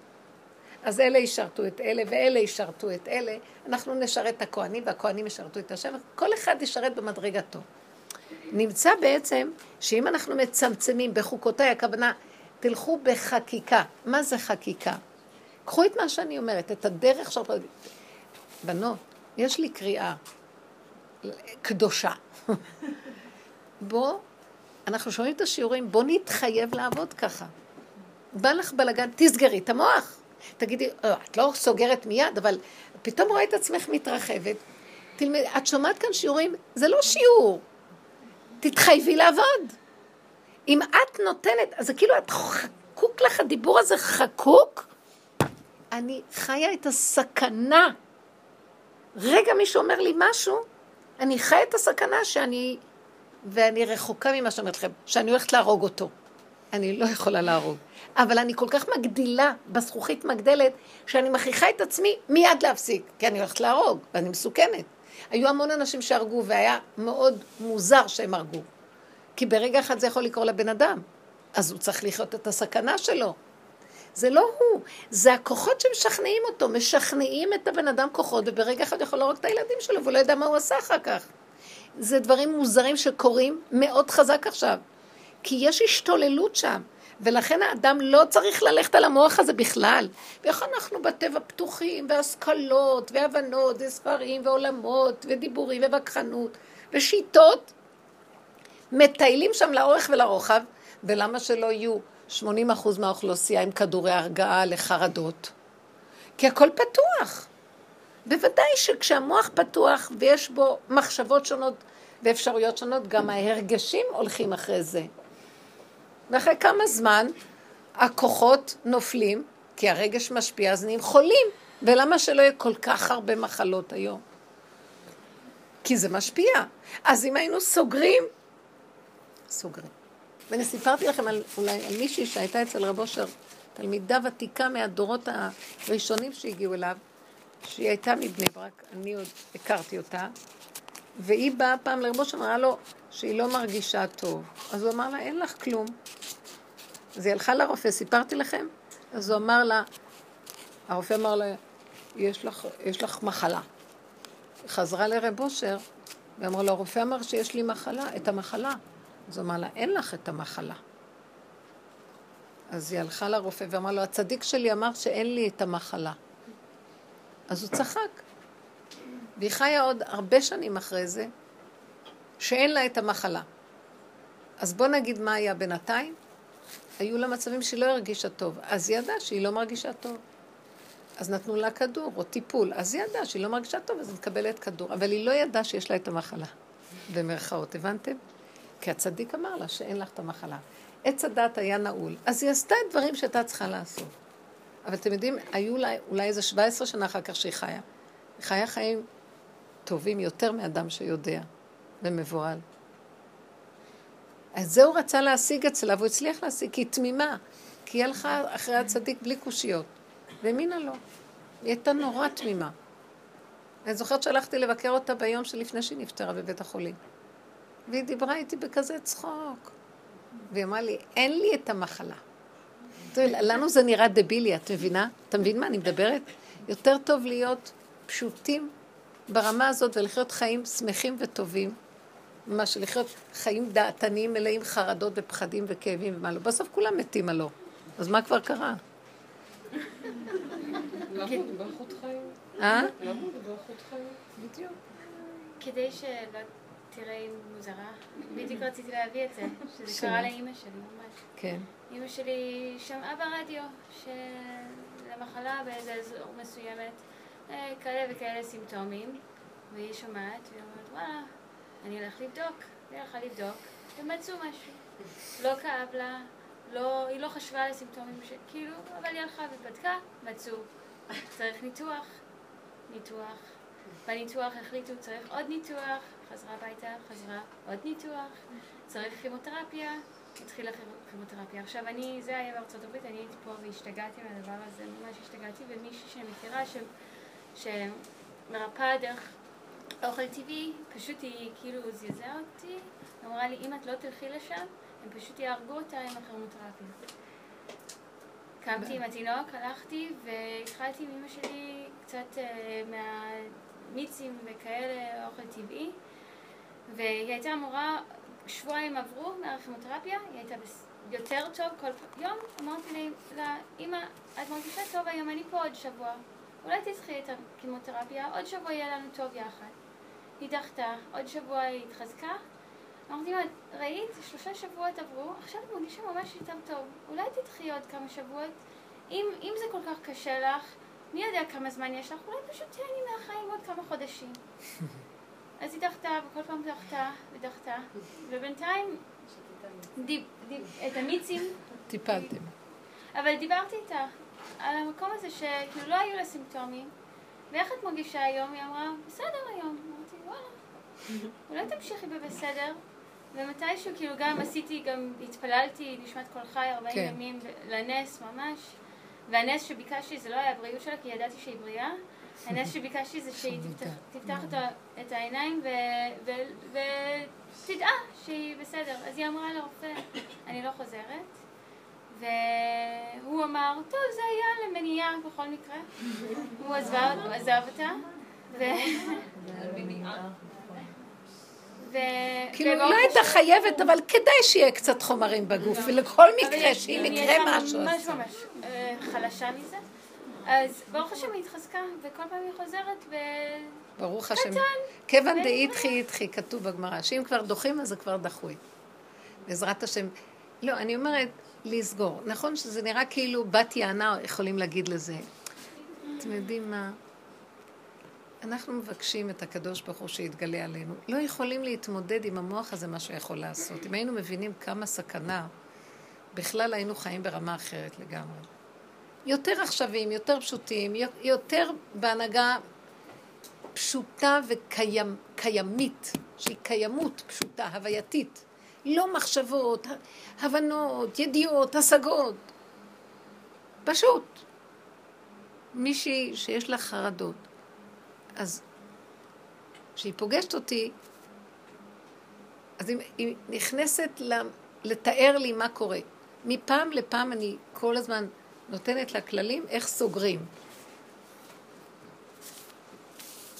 אז אלה ישרתו את אלה ואלה ישרתו את אלה. אנחנו נשרת את הכוהנים והכוהנים ישרתו את השם. כל אחד ישרת במדרגתו. נמצא בעצם שאם אנחנו מצמצמים בחוקותיי, הכוונה, תלכו בחקיקה. מה זה חקיקה? קחו את מה שאני אומרת, את הדרך שאנחנו... בנות, יש לי קריאה קדושה. בוא, אנחנו שומעים את השיעורים, בוא נתחייב לעבוד ככה. בא לך בלאגן, תסגרי את המוח. תגידי, "אה, את לא סוגרת מיד, אבל פתאום רואה את עצמך מתרחבת. תלמד, את שומעת כאן שיעורים, זה לא שיעור. תתחייבי לעבוד. אם את נותנת, אז זה כאילו את חקוק לך, הדיבור הזה חקוק. אני חיה את הסכנה. רגע מישהו אומר לי משהו, אני חיה את הסכנה שאני, ואני רחוקה ממה שאני אומרת לכם, שאני הולכת להרוג אותו. אני לא יכולה להרוג. אבל אני כל כך מגדילה בזכוכית מגדלת, שאני מכריחה את עצמי מיד להפסיק, כי אני הולכת להרוג, ואני מסוכנת. היו המון אנשים שהרגו, והיה מאוד מוזר שהם הרגו. כי ברגע אחד זה יכול לקרות לבן אדם, אז הוא צריך לחיות את הסכנה שלו. זה לא הוא, זה הכוחות שמשכנעים אותו, משכנעים את הבן אדם כוחות, וברגע אחד יכול להרוג את הילדים שלו, והוא לא יודע מה הוא עשה אחר כך. זה דברים מוזרים שקורים מאוד חזק עכשיו. כי יש השתוללות שם, ולכן האדם לא צריך ללכת על המוח הזה בכלל. ואיך אנחנו בטבע פתוחים, והשכלות, והבנות, וספרים, ועולמות, ודיבורים, ווכחנות, ושיטות, מטיילים שם לאורך ולרוחב, ולמה שלא יהיו 80% מהאוכלוסייה עם כדורי הרגעה לחרדות? כי הכל פתוח. בוודאי שכשהמוח פתוח ויש בו מחשבות שונות ואפשרויות שונות, גם ההרגשים הולכים אחרי זה. ואחרי כמה זמן הכוחות נופלים, כי הרגש משפיע, אז נהיים חולים. ולמה שלא יהיה כל כך הרבה מחלות היום? כי זה משפיע. אז אם היינו סוגרים, סוגרים. ואני סיפרתי לכם על, אולי על מישהי שהייתה אצל רב אושר, תלמידה ותיקה מהדורות הראשונים שהגיעו אליו, שהיא הייתה מבני ברק, אני עוד הכרתי אותה, והיא באה פעם לרב אושר, אמרה לו שהיא לא מרגישה טוב. אז הוא אמר לה, אין לך כלום. אז היא הלכה לרופא, סיפרתי לכם? אז הוא אמר לה, הרופא אמר לה, יש לך, יש לך מחלה. חזרה לרב אושר, ואמרה לו, הרופא אמר שיש לי מחלה, את המחלה. אז הוא אמר לה, אין לך את המחלה. אז היא הלכה לרופא ואמרה לו, הצדיק שלי אמר שאין לי את המחלה. אז הוא צחק. והיא חיה עוד הרבה שנים אחרי זה, שאין לה את המחלה. אז בוא נגיד מה היה בינתיים. היו לה מצבים שהיא לא הרגישה טוב. אז היא ידעה שהיא לא מרגישה טוב. אז נתנו לה כדור או טיפול. אז היא ידעה שהיא לא מרגישה טוב, אז היא מקבלת כדור. אבל היא לא ידעה שיש לה את המחלה. במרכאות, הבנתם? כי הצדיק אמר לה שאין לך את המחלה. עץ הדת היה נעול, אז היא עשתה את דברים שהייתה צריכה לעשות. אבל אתם יודעים, היו לה אולי איזה 17 שנה אחר כך שהיא חיה. היא חיה חיים טובים יותר מאדם שיודע ומבוהל. אז זה הוא רצה להשיג אצלה, והוא הצליח להשיג, כי היא תמימה. כי היא הלכה אחרי הצדיק בלי קושיות. והאמינה לו. היא הייתה נורא תמימה. אני זוכרת שהלכתי לבקר אותה ביום שלפני שהיא נפטרה בבית החולים. והיא דיברה איתי בכזה צחוק. והיא אמרה לי, אין לי את המחלה. לנו זה נראה דבילי, את מבינה? אתה מבין מה אני מדברת? יותר טוב להיות פשוטים ברמה הזאת ולחיות חיים שמחים וטובים, ממש לחיות חיים דעתניים מלאים חרדות ופחדים וכאבים ומה לא. בסוף כולם מתים הלא. אז מה כבר קרה? באיכות חיים. אה? למה? באיכות חיים. בדיוק. כדי שלא תראי מוזרה, בדיוק רציתי להביא את זה, שזה? קרה לאימא שלי ממש. כן. אימא שלי שמעה ברדיו שלמחלה באיזה אזור מסוימת אה, כאלה וכאלה סימפטומים, והיא שומעת, והיא אומרת, וואלה, אני אלך לבדוק. היא הלכה לבדוק, ומצאו משהו. לא כאב לה, לא, היא לא חשבה על הסימפטומים, ש... כאילו, אבל היא הלכה ובדקה, מצאו. צריך ניתוח, ניתוח. בניתוח החליטו צריך עוד ניתוח, חזרה הביתה, חזרה עוד ניתוח, צריך כימותרפיה, התחילה כימו- כימותרפיה. עכשיו אני, זה היה בארצות הברית, אני הייתי פה והשתגעתי מהדבר הזה, ממש השתגעתי, ומישהי שאני מכירה ש... שמרפאה דרך אוכל טבעי, פשוט היא כאילו זעזעה אותי, אמרה לי, אם את לא תלכי לשם, הם פשוט יהרגו אותה עם הכימותרפיה. קמתי עם התינוק, הלכתי והתחלתי עם אמא שלי קצת אה, מהמיצים וכאלה, אוכל טבעי והיא הייתה אמורה, שבועיים עברו מהכימותרפיה, היא הייתה. יותר טוב כל יום, אמרתי לה, אמא, את מרגישה טוב היום, אני פה עוד שבוע, אולי תצחי את הכימותרפיה, עוד שבוע יהיה לנו טוב יחד. היא דחתה, עוד שבוע היא התחזקה, אמרתי לה, ראית, שלושה שבועות עברו, עכשיו את מרגישה ממש יותר טוב. אולי תדחי עוד כמה שבועות? אם, אם זה כל כך קשה לך, מי יודע כמה זמן יש לך? אולי פשוט תהני מהחיים עוד כמה חודשים. [laughs] אז היא דחתה, וכל פעם דחתה, ודחתה, ובינתיים דיב, דיב, את המיצים, טיפלתם. אבל דיברתי איתה על המקום הזה שכאילו לא היו לה סימפטומים, ואיך את מרגישה היום? היא אמרה, בסדר היום. אמרתי, וואלה. [laughs] אולי תמשיכי בבסדר. ומתישהו, כאילו, גם עשיתי, גם התפללתי, נשמת כל חי 40 כן. ימים לנס ממש. והנס שביקשתי זה לא היה הבריאות שלה, כי ידעתי שהיא בריאה. הנס שביקשתי זה שהיא תפתח, תפתח את, העיניים ו- ו- ותדע שהיא בסדר. אז היא אמרה לרופא, אני לא חוזרת. והוא אמר, טוב, זה היה למניעה בכל מקרה. [laughs] הוא עזב, אותה. [laughs] כאילו, לא הייתה חייבת, אבל כדאי שיהיה קצת חומרים בגוף, ולכל אבל מקרה שאם יקרה משהו, ממש אז... ממש אה, חלשה מזה. אז ברוך השם היא התחזקה, וכל פעם היא חוזרת, ו... ברוך השם. קטן. כיוון דאידחי אידחי, כתוב בגמרא, שאם כבר דוחים אז זה כבר דחוי. בעזרת השם. לא, אני אומרת, לסגור. נכון שזה נראה כאילו בת יענה יכולים להגיד לזה. אתם יודעים מה? אנחנו מבקשים את הקדוש ברוך הוא שיתגלה עלינו. לא יכולים להתמודד עם המוח הזה, מה שהוא יכול לעשות. אם היינו מבינים כמה סכנה, בכלל היינו חיים ברמה אחרת לגמרי. יותר עכשוויים, יותר פשוטים, יותר בהנהגה פשוטה וקיימית, שהיא קיימות פשוטה, הווייתית. לא מחשבות, הבנות, ידיעות, השגות. פשוט. מישהי שיש לה חרדות, אז כשהיא פוגשת אותי, אז היא, היא נכנסת לתאר לי מה קורה. מפעם לפעם אני כל הזמן נותנת לה כללים איך סוגרים.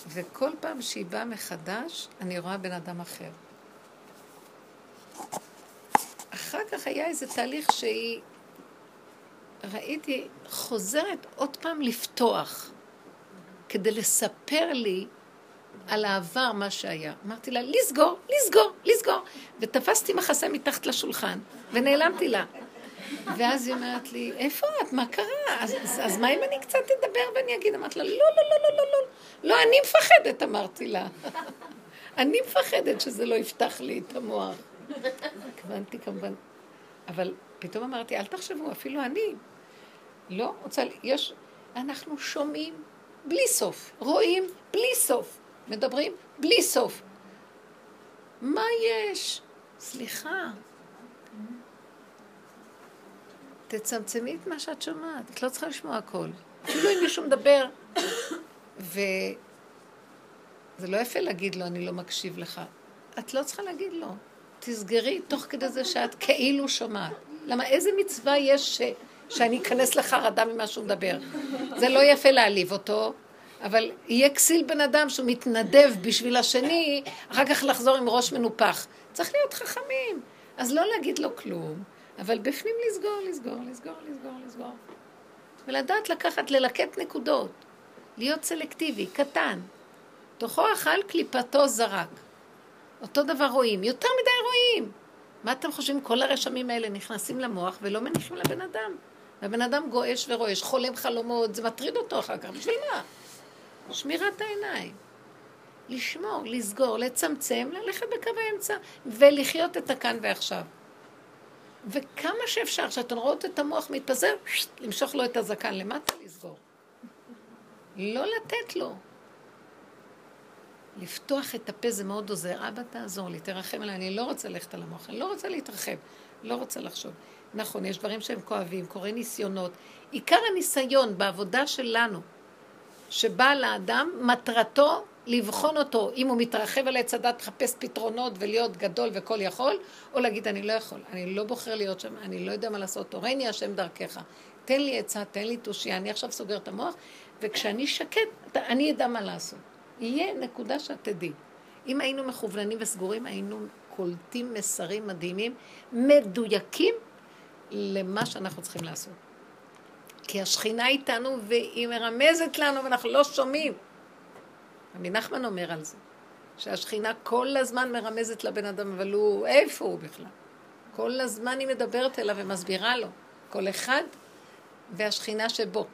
וכל פעם שהיא באה מחדש, אני רואה בן אדם אחר. אחר כך היה איזה תהליך שהיא, ראיתי, חוזרת עוד פעם לפתוח, כדי לספר לי על העבר, מה שהיה. אמרתי לה, לסגור, לסגור, לסגור. ותפסתי מחסה מתחת לשולחן, ונעלמתי לה. ואז היא אומרת לי, איפה את? מה קרה? אז, אז, אז מה אם אני קצת אדבר ואני אגיד? אמרתי לה, לא, לא, לא, לא, לא, לא, לא, אני מפחדת, אמרתי לה. [laughs] אני מפחדת שזה לא יפתח לי את המוח. התכוונתי כמובן. אבל פתאום אמרתי, אל תחשבו, אפילו אני. לא רוצה, יש, אנחנו שומעים בלי סוף, רואים בלי סוף, מדברים בלי סוף. מה יש? סליחה. תצמצמי את מה שאת שומעת, את לא צריכה לשמוע הכל. אפילו אם מישהו מדבר, וזה לא יפה להגיד לו, אני לא מקשיב לך. את לא צריכה להגיד לו. תסגרי תוך כדי זה שאת כאילו שומעת. למה איזה מצווה יש ש... שאני אכנס לחרדה ממה שהוא מדבר? זה לא יפה להעליב אותו, אבל יהיה כסיל בן אדם שהוא מתנדב בשביל השני, אחר כך לחזור עם ראש מנופח. צריך להיות חכמים. אז לא להגיד לו כלום, אבל בפנים לסגור, לסגור, לסגור, לסגור, לסגור. ולדעת לקחת, ללקט נקודות. להיות סלקטיבי, קטן. תוכו אכל, קליפתו זרק. אותו דבר רואים, יותר מדי רואים. מה אתם חושבים? כל הרשמים האלה נכנסים למוח ולא מניחים לבן אדם. והבן אדם גועש ורועש, חולם חלומות, זה מטריד אותו אחר כך. בשביל מה? שמירת העיניים. לשמור, לסגור, לצמצם, ללכת בקו האמצע, ולחיות את הכאן ועכשיו. וכמה שאפשר, כשאתן רואות את המוח מתפזר, למשוך לו את הזקן למטה, לסגור. לא לתת לו. לפתוח את הפה זה מאוד עוזר. אבא, תעזור לי, תרחם עליי, אני לא רוצה ללכת על המוח, אני לא רוצה להתרחב, לא רוצה לחשוב. נכון, יש דברים שהם כואבים, קורה ניסיונות. עיקר הניסיון בעבודה שלנו, שבא לאדם, מטרתו לבחון אותו, אם הוא מתרחב על עץ הדת, לחפש פתרונות ולהיות גדול וכל יכול, או להגיד, אני לא יכול, אני לא בוחר להיות שם, אני לא יודע מה לעשות, הורני השם דרכך. תן לי עצה, תן לי תושייה, אני עכשיו סוגר את המוח, וכשאני שקט, אני אדע מה לעשות. יהיה נקודה שאת תדעי. אם היינו מכווננים וסגורים, היינו קולטים מסרים מדהימים, מדויקים למה שאנחנו צריכים לעשות. כי השכינה איתנו והיא מרמזת לנו ואנחנו לא שומעים. רבי נחמן אומר על זה, שהשכינה כל הזמן מרמזת לבן אדם, אבל הוא, איפה הוא בכלל? כל הזמן היא מדברת אליו ומסבירה לו. כל אחד והשכינה שבו.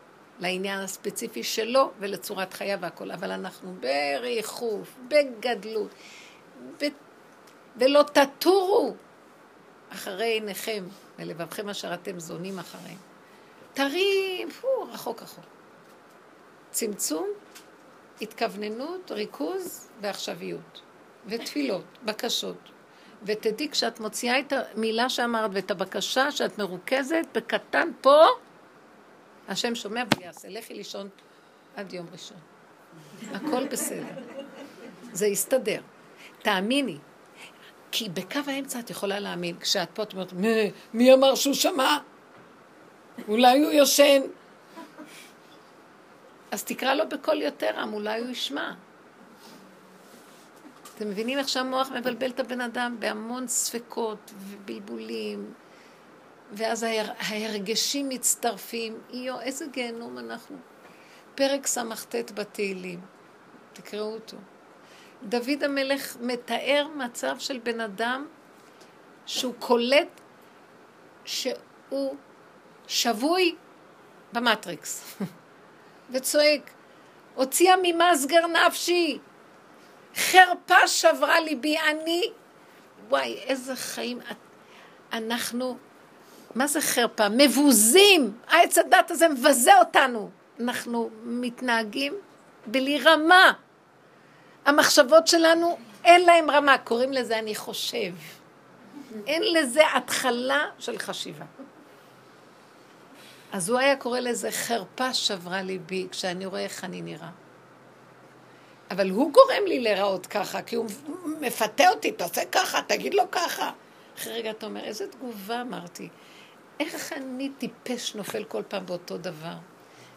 לעניין הספציפי שלו ולצורת חייו והכל. אבל אנחנו בריחוף, בגדלות, ב... ולא תטורו אחרי עיניכם ולבבכם אשר אתם זונים אחריהם. תרים, פו, רחוק רחוק. צמצום, התכווננות, ריכוז ועכשוויות. ותפילות, בקשות. ותדעי, כשאת מוציאה את המילה שאמרת ואת הבקשה שאת מרוכזת בקטן פה, השם שומע ויעשה, לכי לישון עד יום ראשון. הכל בסדר. זה יסתדר. תאמיני. כי בקו האמצע את יכולה להאמין. כשאת פה את אומרת, מי, אמר שהוא שמע? אולי הוא יושן. אז תקרא לו בקול יותר רם, אולי הוא ישמע. אתם מבינים איך שהמוח מבלבל את הבן אדם בהמון ספקות ובלבולים ואז ההרגשים מצטרפים. יו, איזה גיהנום אנחנו. פרק ס"ט בתהילים, תקראו אותו. דוד המלך מתאר מצב של בן אדם שהוא קולט שהוא שבוי במטריקס, [laughs] וצועק, הוציאה ממסגר נפשי, חרפה שברה ליבי, אני... וואי, איזה חיים. אנחנו מה זה חרפה? מבוזים! העץ הדת הזה מבזה אותנו. אנחנו מתנהגים בלי רמה. המחשבות שלנו, אין להם רמה. קוראים לזה אני חושב. אין לזה התחלה של חשיבה. אז הוא היה קורא לזה חרפה שברה ליבי כשאני רואה איך אני נראה. אבל הוא גורם לי להיראות ככה, כי הוא מפתה אותי, תעשה ככה, תגיד לו ככה. אחרי רגע אתה אומר, איזה תגובה אמרתי. איך אני טיפש נופל כל פעם באותו דבר?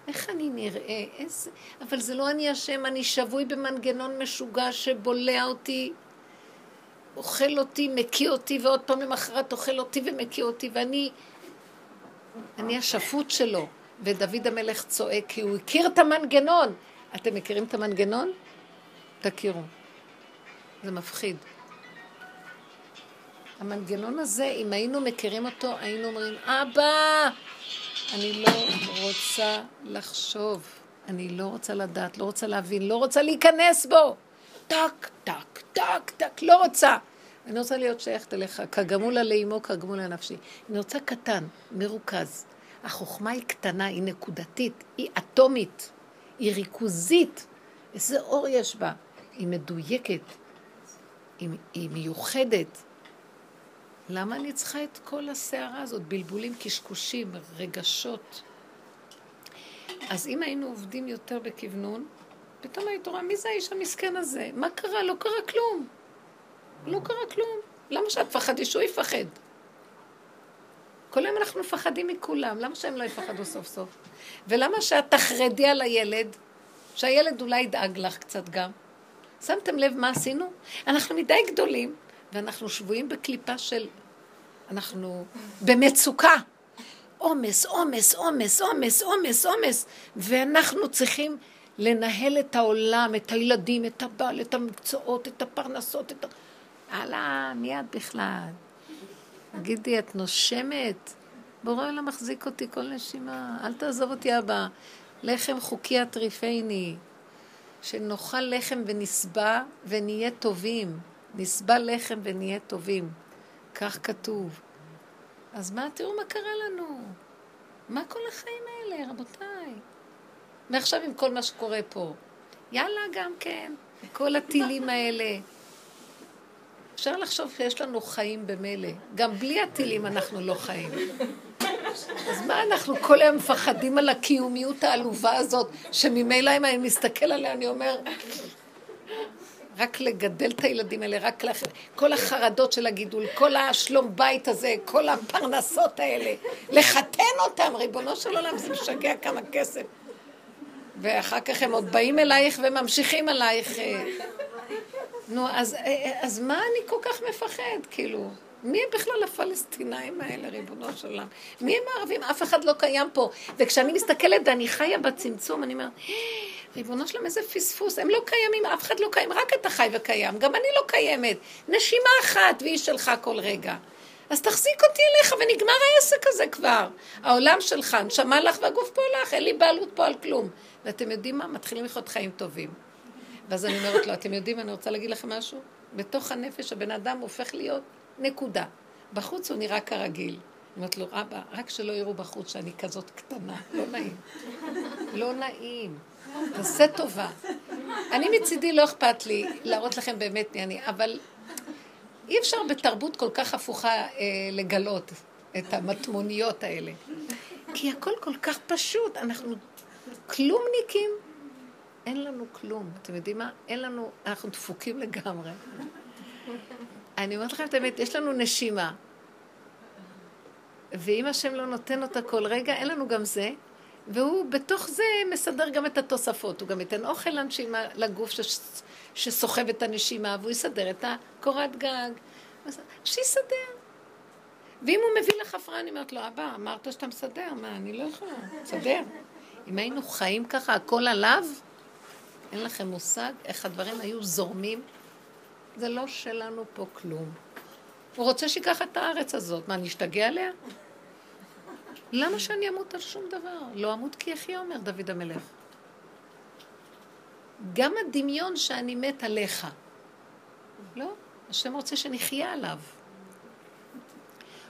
איך אני נראה? איזה... אבל זה לא אני אשם, אני שבוי במנגנון משוגע שבולע אותי, אוכל אותי, מקיא אותי, ועוד פעם למחרת אוכל אותי ומקיא אותי, ואני... אני השפוט שלו. ודוד המלך צועק, כי הוא הכיר את המנגנון. אתם מכירים את המנגנון? תכירו. זה מפחיד. המנגנון הזה, אם היינו מכירים אותו, היינו אומרים, אבא, אני לא רוצה לחשוב, אני לא רוצה לדעת, לא רוצה להבין, לא רוצה להיכנס בו. טק, טק, טק, טק, לא רוצה. אני רוצה להיות שייכת אליך, כגמול לאימו, כגמול לנפשי. אני רוצה קטן, מרוכז. החוכמה היא קטנה, היא נקודתית, היא אטומית, היא ריכוזית. איזה אור יש בה. היא מדויקת, היא, היא מיוחדת. למה אני צריכה את כל הסערה הזאת? בלבולים, קשקושים, רגשות. אז אם היינו עובדים יותר בכוונון, פתאום היית רואה, מי זה האיש המסכן הזה? מה קרה? לא קרה כלום. לא קרה כלום. למה שאת תפחדי שהוא יפחד? כל היום אנחנו מפחדים מכולם, למה שהם לא יפחדו סוף סוף? ולמה שאת תחרדי על הילד, שהילד אולי ידאג לך קצת גם? שמתם לב מה עשינו? אנחנו מדי גדולים, ואנחנו שבויים בקליפה של... אנחנו במצוקה. עומס, עומס, עומס, עומס, עומס, עומס, ואנחנו צריכים לנהל את העולם, את הילדים, את הבעל, את המקצועות, את הפרנסות, את ה... הלאה, מיד בכלל. תגידי, את נושמת? בורא עולם מחזיק אותי כל נשימה, אל תעזוב אותי אבא. לחם חוקי אטריפני, שנאכל לחם ונשבע ונהיה טובים. נסבע לחם ונהיה טובים. כך כתוב. אז מה, תראו מה קרה לנו. מה כל החיים האלה, רבותיי? מעכשיו עם כל מה שקורה פה. יאללה, גם כן, כל הטילים האלה. אפשר לחשוב שיש לנו חיים במילא. גם בלי הטילים אנחנו לא חיים. אז מה אנחנו כל היום מפחדים על הקיומיות העלובה הזאת, שממילא אם אני מסתכל עליה, אני אומר, רק לגדל את הילדים האלה, רק לח... כל החרדות של הגידול, כל השלום בית הזה, כל הפרנסות האלה, לחתן אותם, ריבונו של עולם, זה משגע כמה כסף. ואחר כך הם עוד באים אלייך וממשיכים עלייך. אה. נו, אז, אז מה אני כל כך מפחד, כאילו? מי הם בכלל הפלסטינאים האלה, ריבונו של עולם? מי הם הערבים? אף אחד לא קיים פה. וכשאני מסתכלת ואני חיה בצמצום, אני אומרת, ריבונו שלם, איזה פספוס. הם לא קיימים, אף אחד לא קיים, רק אתה חי וקיים. גם אני לא קיימת. נשימה אחת, והיא שלך כל רגע. אז תחזיק אותי אליך, ונגמר העסק הזה כבר. העולם שלך, נשמה לך והגוף פה לך, אין לי בעלות פה על כלום. ואתם יודעים מה? מתחילים לחיות חיים טובים. ואז אני אומרת לו, אתם יודעים, אני רוצה להגיד לכם משהו? בתוך הנפש הבן אדם הופך להיות נקודה. בחוץ הוא נראה כרגיל. אומרת לו, אבא, רק שלא יראו בחוץ שאני כזאת קטנה. לא נעים. לא נעים. תעשה טובה. אני מצידי לא אכפת לי להראות לכם באמת מי אני, אבל אי אפשר בתרבות כל כך הפוכה אה, לגלות את המטמוניות האלה. כי הכל כל כך פשוט, אנחנו כלומניקים. אין לנו כלום. אתם יודעים מה? אין לנו, אנחנו דפוקים לגמרי. אני אומרת לכם את האמת, יש לנו נשימה. ואם השם לא נותן אותה כל רגע, אין לנו גם זה. והוא בתוך זה מסדר גם את התוספות. הוא גם ייתן אוכל לנשימה, לגוף ש... שסוחב את הנשימה, והוא יסדר את הקורת גג. שיסדר. ואם הוא מביא לך הפרעה, אני אומרת לו, אבא, אמרת שאתה מסדר, מה, אני לא יכולה, תסדר. אם היינו חיים ככה, הכל עליו, אין לכם מושג איך הדברים היו זורמים. זה לא שלנו פה כלום. הוא רוצה שיקח את הארץ הזאת. מה, נשתגע עליה? למה שאני אמות על שום דבר? לא אמות כי אחי אומר דוד המלך. גם הדמיון שאני מת עליך. לא, השם רוצה שנחיה עליו.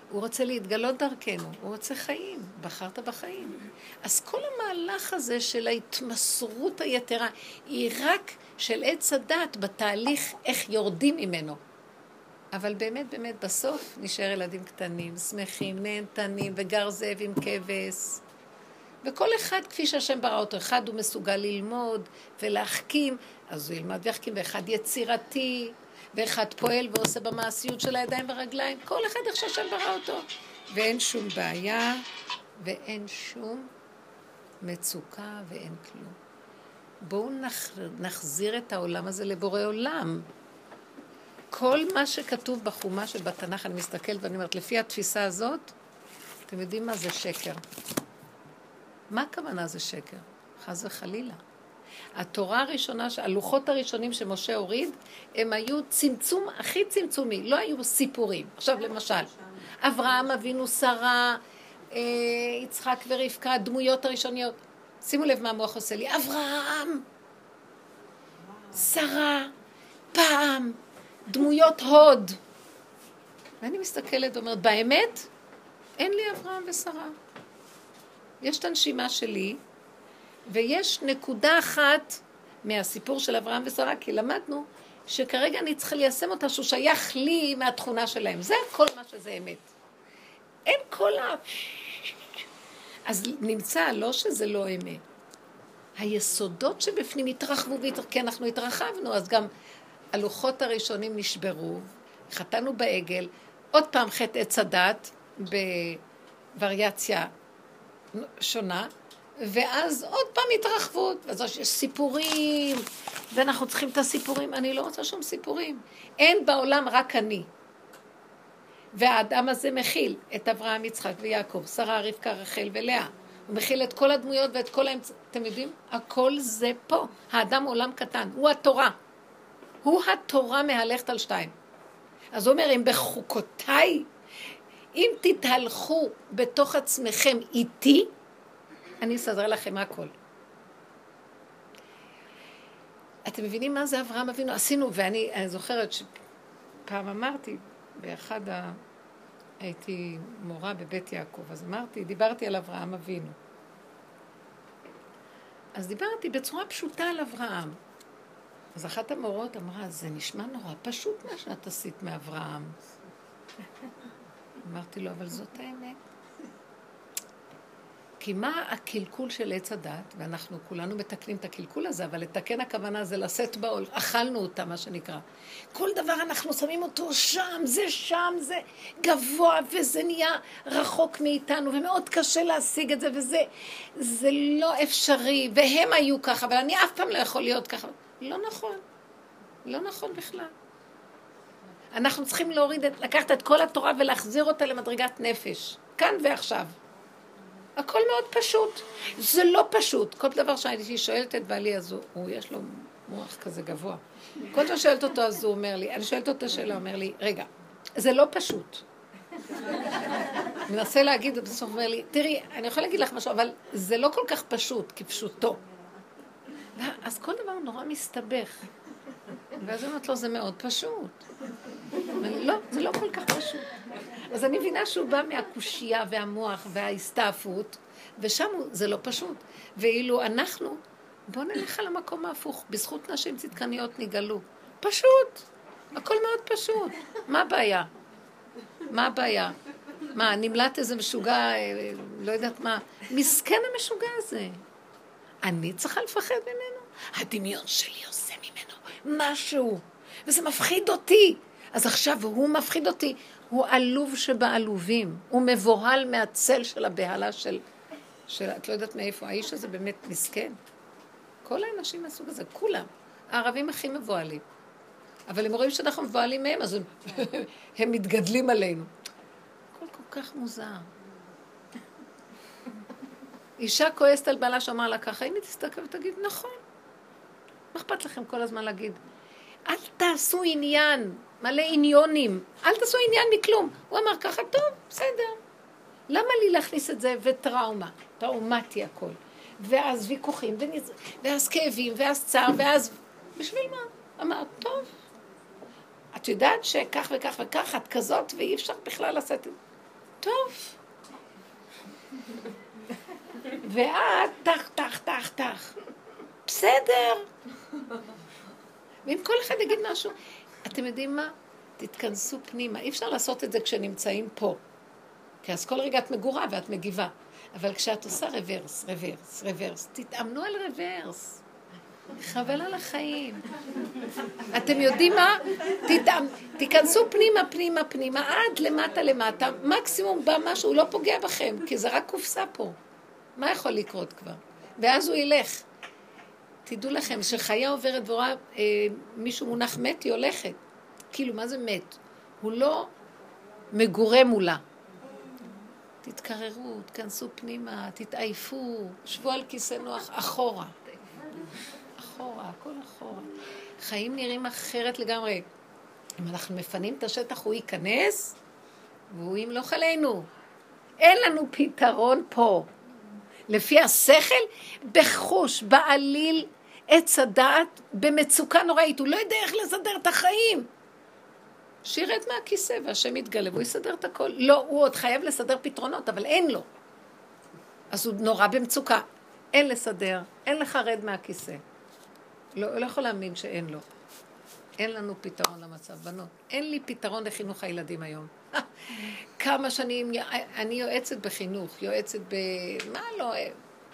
הוא רוצה להתגלות דרכנו, הוא רוצה חיים, בחרת בחיים. אז כל המהלך הזה של ההתמסרות היתרה היא רק של עץ הדת בתהליך איך יורדים ממנו. אבל באמת, באמת, בסוף נשאר ילדים קטנים, שמחים, נהנתנים, וגר זאב עם כבש. וכל אחד כפי שהשם ברא אותו, אחד הוא מסוגל ללמוד ולהחכים, אז הוא ילמד ויחכים, ואחד יצירתי, ואחד פועל ועושה במעשיות של הידיים והרגליים, כל אחד איך שהשם ברא אותו. ואין שום בעיה, ואין שום מצוקה, ואין כלום. בואו נח, נחזיר את העולם הזה לבורא עולם. כל מה שכתוב בחומש ובתנ"ך, אני מסתכלת ואני אומרת, לפי התפיסה הזאת, אתם יודעים מה זה שקר. מה הכוונה זה שקר? חס וחלילה. התורה הראשונה, הלוחות הראשונים שמשה הוריד, הם היו צמצום הכי צמצומי, לא היו סיפורים. עכשיו למשל, אברהם אבינו, שרה, אה, יצחק ורבקה, הדמויות הראשוניות. שימו לב מה המוח עושה לי. אברהם, שרה, פעם דמויות הוד. ואני מסתכלת ואומרת, באמת, אין לי אברהם ושרה. יש את הנשימה שלי, ויש נקודה אחת מהסיפור של אברהם ושרה, כי למדנו שכרגע אני צריכה ליישם אותה, שהוא שייך לי מהתכונה שלהם. זה כל מה שזה אמת. אין כל ה... אז נמצא, לא שזה לא אמת. היסודות שבפנים התרחבו, והתרחבו, כי אנחנו התרחבנו, אז גם הלוחות הראשונים נשברו, חטאנו בעגל, עוד פעם חטא עץ הדת בווריאציה שונה, ואז עוד פעם התרחבות, ואז יש סיפורים, ואנחנו צריכים את הסיפורים. אני לא רוצה שום סיפורים. אין בעולם רק אני. והאדם הזה מכיל את אברהם, יצחק ויעקב, שרה, רבקה, רחל ולאה. הוא מכיל את כל הדמויות ואת כל האמצע... אתם יודעים? הכל זה פה. האדם עולם קטן, הוא התורה. הוא התורה מהלכת על שתיים. אז הוא אומר, אם בחוקותיי, אם תתהלכו בתוך עצמכם איתי, אני אסדר לכם הכל. אתם מבינים מה זה אברהם אבינו? עשינו, ואני זוכרת שפעם אמרתי, באחד ה... הייתי מורה בבית יעקב, אז אמרתי, דיברתי על אברהם אבינו. אז דיברתי בצורה פשוטה על אברהם. אז אחת המורות אמרה, זה נשמע נורא פשוט מה שאת עשית מאברהם. אמרתי לו, אבל זאת האמת. כי מה הקלקול של עץ הדת, ואנחנו כולנו מתקנים את הקלקול הזה, אבל לתקן הכוונה זה לשאת בעול, אכלנו אותה, מה שנקרא. כל דבר אנחנו שמים אותו שם, זה שם, זה גבוה, וזה נהיה רחוק מאיתנו, ומאוד קשה להשיג את זה, וזה זה לא אפשרי, והם היו ככה, אבל אני אף פעם לא יכול להיות ככה. לא נכון. לא נכון בכלל. אנחנו צריכים להוריד, לקחת את כל התורה ולהחזיר אותה למדרגת נפש, כאן ועכשיו. הכל מאוד פשוט. זה לא פשוט. כל דבר שהייתי שואלת את בעלי, אז הוא, הוא יש לו מוח כזה גבוה. כל פעם שואלת אותו, אז הוא אומר לי, אני שואלת אותו שאלה, אומר לי, רגע, זה לא פשוט. מנסה להגיד, ובסוף אומר לי, תראי, אני יכולה להגיד לך משהו, אבל זה לא כל כך פשוט כפשוטו. אז כל דבר נורא מסתבך. ואז היא אומרת לו, זה מאוד פשוט. לא, זה לא כל כך פשוט. אז אני מבינה שהוא בא מהקושייה והמוח וההסתעפות, ושם זה לא פשוט. ואילו אנחנו, בואו נלך על המקום ההפוך, בזכות נשים צדקניות נגאלו. פשוט, הכל מאוד פשוט. מה הבעיה? מה הבעיה? מה, נמלט איזה משוגע, אה, לא יודעת מה, מסכן המשוגע הזה. אני צריכה לפחד ממנו? הדמיון שלי עושה ממנו משהו, וזה מפחיד אותי. אז עכשיו הוא מפחיד אותי. הוא עלוב שבעלובים, הוא מבוהל מהצל של הבהלה של, של... את לא יודעת מאיפה, האיש הזה באמת מסכן. כל האנשים מהסוג הזה, כולם. הערבים הכי מבוהלים. אבל הם רואים שאנחנו מבוהלים מהם, אז הם, [laughs] הם מתגדלים עלינו. הכל כל כך מוזר. אישה כועסת על בעלה שאמר לה ככה, הנה תסתכל ותגיד, נכון. מה אכפת לכם כל הזמן להגיד? אל תעשו עניין, מלא עניונים, אל תעשו עניין מכלום. הוא אמר ככה, טוב, בסדר. למה לי להכניס את זה וטראומה? טראומטי הכל. ואז ויכוחים, ונז... ואז כאבים, ואז צער, ואז... בשביל מה? אמר, טוב. את יודעת שכך וכך וכך, את כזאת, ואי אפשר בכלל לעשות את זה. טוב. ואת, טח, טח, טח, טח. בסדר. ואם כל אחד יגיד משהו, אתם יודעים מה? תתכנסו פנימה. אי אפשר לעשות את זה כשנמצאים פה. כי אז כל רגע את מגורה ואת מגיבה. אבל כשאת עושה רוורס, רוורס, רוורס, תתאמנו על רוורס. חבל על החיים. אתם יודעים מה? תתאמ... תיכנסו פנימה, פנימה, פנימה, עד למטה, למטה. מקסימום בא משהו, הוא לא פוגע בכם, כי זה רק קופסה פה. מה יכול לקרות כבר? ואז הוא ילך. תדעו לכם, כשחיה עוברת ורואה אה, מישהו מונח מת, היא הולכת. כאילו, מה זה מת? הוא לא מגורה מולה. תתקררו, תכנסו פנימה, תתעייפו, שבו על כיסא נוח אחורה. אחורה, הכל אחורה. חיים נראים אחרת לגמרי. אם אנחנו מפנים את השטח, הוא ייכנס, והוא ימלוך עלינו. אין לנו פתרון פה. לפי השכל, בחוש, בעליל, עץ הדעת במצוקה נוראית, הוא לא יודע איך לסדר את החיים. שירד מהכיסא והשם יתגלה והוא יסדר את הכל. לא, הוא עוד חייב לסדר פתרונות, אבל אין לו. אז הוא נורא במצוקה. אין לסדר, אין לחרד מהכיסא. לא, לא יכול להאמין שאין לו. אין לנו פתרון למצב. בנות, אין לי פתרון לחינוך הילדים היום. [laughs] כמה שנים, אני יועצת בחינוך, יועצת ב... מה לא,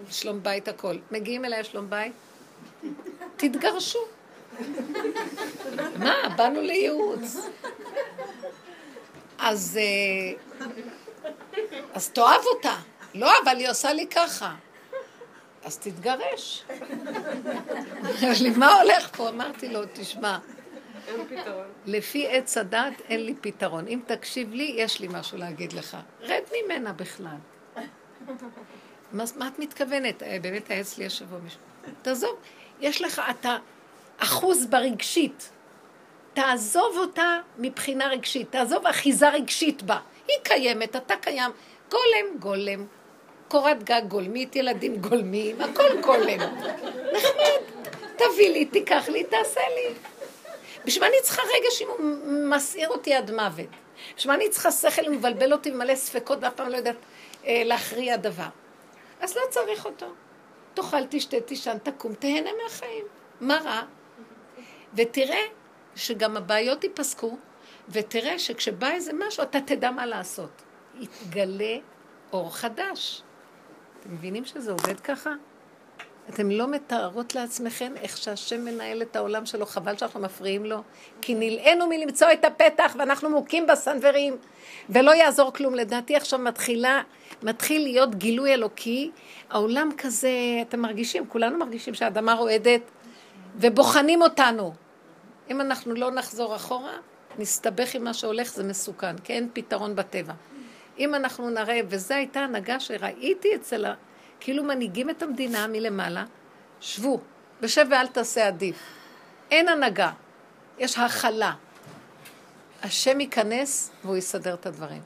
שלום בית הכל. מגיעים אליי שלום בית? תתגרשו. מה, באנו לייעוץ. אז, אה, אז תאהב אותה. לא, אבל היא עושה לי ככה. אז תתגרש. אמר [laughs] לי, מה הולך פה? אמרתי לו, תשמע, לפי עץ הדת אין לי פתרון. אם תקשיב לי, יש לי משהו להגיד לך. רד ממנה בכלל. מה, מה את מתכוונת? אה, באמת היה אצלי השבוע מישהו. תעזוב, יש לך, אתה אחוז ברגשית. תעזוב אותה מבחינה רגשית, תעזוב אחיזה רגשית בה. היא קיימת, אתה קיים. גולם, גולם. קורת גג גולמית, ילדים גולמים, הכל גולם. נחמד. תביא לי, תיקח לי, תעשה לי. בשביל מה אני צריכה רגש אם הוא מסעיר אותי עד מוות? בשביל מה אני צריכה שכל ומבלבל אותי ומלא ספקות ואף פעם לא יודעת אה, להכריע דבר? אז לא צריך אותו. תאכל, תשתה, תישן, תקום, תהנה מהחיים. מה רע? ותראה שגם הבעיות ייפסקו, ותראה שכשבא איזה משהו, אתה תדע מה לעשות. יתגלה אור חדש. אתם מבינים שזה עובד ככה? אתם לא מתארות לעצמכם איך שהשם מנהל את העולם שלו, חבל שאנחנו מפריעים לו. כי נלאינו מלמצוא את הפתח ואנחנו מוכים בסנוורים, ולא יעזור כלום. לדעתי עכשיו מתחילה, מתחיל להיות גילוי אלוקי. העולם כזה, אתם מרגישים, כולנו מרגישים שהאדמה רועדת, ובוחנים אותנו. אם אנחנו לא נחזור אחורה, נסתבך עם מה שהולך, זה מסוכן, כי אין פתרון בטבע. אם אנחנו נראה, וזו הייתה הנהגה שראיתי אצל ה... כאילו מנהיגים את המדינה מלמעלה, שבו, ושב ואל תעשה עדיף. אין הנהגה, יש הכלה. השם ייכנס והוא יסדר את הדברים.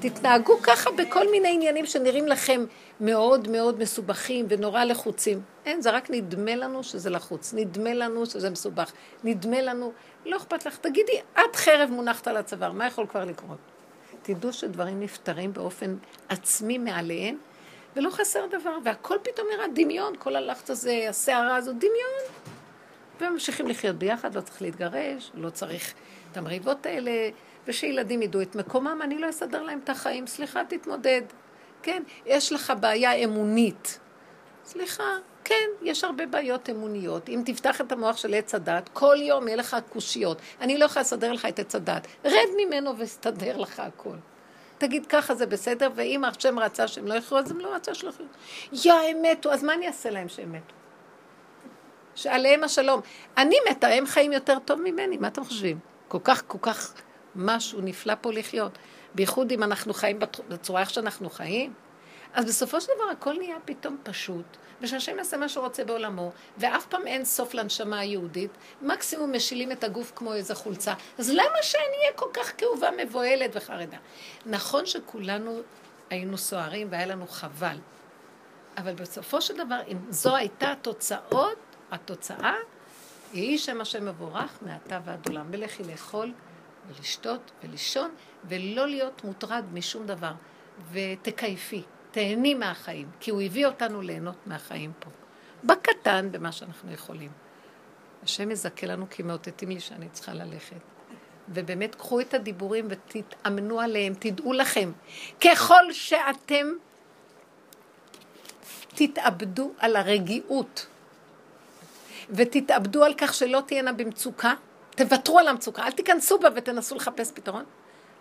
תתנהגו ככה בכל מיני עניינים שנראים לכם מאוד מאוד מסובכים ונורא לחוצים. אין, זה רק נדמה לנו שזה לחוץ, נדמה לנו שזה מסובך, נדמה לנו, לא אכפת לך, תגידי, את חרב מונחת על הצוואר, מה יכול כבר לקרות? תדעו שדברים נפתרים באופן עצמי מעליהם, ולא חסר דבר, והכל פתאום נראה דמיון, כל הלחץ הזה, הסערה הזאת, דמיון. וממשיכים לחיות ביחד, לא צריך להתגרש, לא צריך את המריבות האלה, ושילדים ידעו את מקומם, אני לא אסדר להם את החיים, סליחה, תתמודד. כן, יש לך בעיה אמונית. סליחה, כן, יש הרבה בעיות אמוניות. אם תפתח את המוח של עץ הדת, כל יום יהיה לך קושיות. אני לא יכולה לסדר לך את עץ הדת. רד ממנו ואסתדר לך הכל. תגיד ככה זה בסדר, ואם השם רצה שהם לא יחיו, אז הם לא רצה שלא יחיו. יא, הם מתו, אז מה אני אעשה להם שהם מתו? שעליהם השלום. אני מתה, הם חיים יותר טוב ממני, מה אתם חושבים? כל כך, כל כך משהו נפלא פה לחיות. בייחוד אם אנחנו חיים בצורה איך שאנחנו חיים. אז בסופו של דבר הכל נהיה פתאום פשוט, ושהשם יעשה מה שהוא רוצה בעולמו, ואף פעם אין סוף לנשמה היהודית, מקסימום משילים את הגוף כמו איזה חולצה. אז למה שאני אהיה כל כך כאובה, מבוהלת וחרדה? נכון שכולנו היינו סוערים והיה לנו חבל, אבל בסופו של דבר, אם זו הייתה התוצאות, התוצאה, יהי שם השם מבורך מעתה ועד עולם. ולכי לאכול ולשתות ולישון, ולא להיות מוטרד משום דבר. ותקייפי. תהני מהחיים, כי הוא הביא אותנו ליהנות מהחיים פה. בקטן, במה שאנחנו יכולים. השם יזכה לנו כי מאותתים לי שאני צריכה ללכת. ובאמת, קחו את הדיבורים ותתאמנו עליהם, תדעו לכם, ככל שאתם תתאבדו על הרגיעות ותתאבדו על כך שלא תהיינה במצוקה, תוותרו על המצוקה, אל תיכנסו בה ותנסו לחפש פתרון,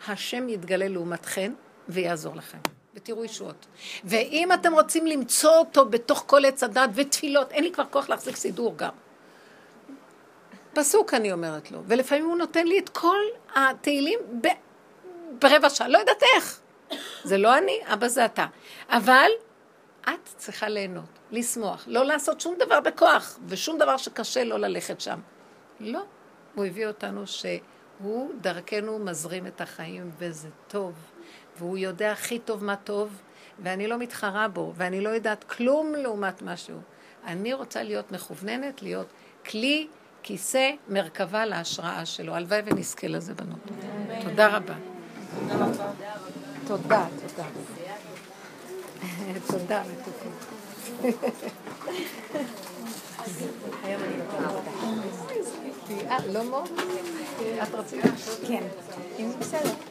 השם יתגלה לעומתכם ויעזור לכם. ותראו ישועות. ואם אתם רוצים למצוא אותו בתוך כל עץ הדת ותפילות, אין לי כבר כוח להחזיק סידור גם. פסוק אני אומרת לו, ולפעמים הוא נותן לי את כל התהילים ב... ברבע שעה, לא יודעת איך. זה לא אני, אבא זה אתה. אבל את צריכה ליהנות, לשמוח, לא לעשות שום דבר בכוח, ושום דבר שקשה לא ללכת שם. לא, הוא הביא אותנו שהוא דרכנו מזרים את החיים, וזה טוב. והוא יודע הכי טוב מה טוב, ואני לא מתחרה בו, ואני לא יודעת כלום לעומת משהו. אני רוצה להיות מכווננת, להיות כלי, כיסא, מרכבה להשראה שלו. הלוואי ונזכה לזה, בנות. תודה רבה. תודה, תודה. תודה, מתוקים. אה, לא מור? את רצית? כן. אם בסדר.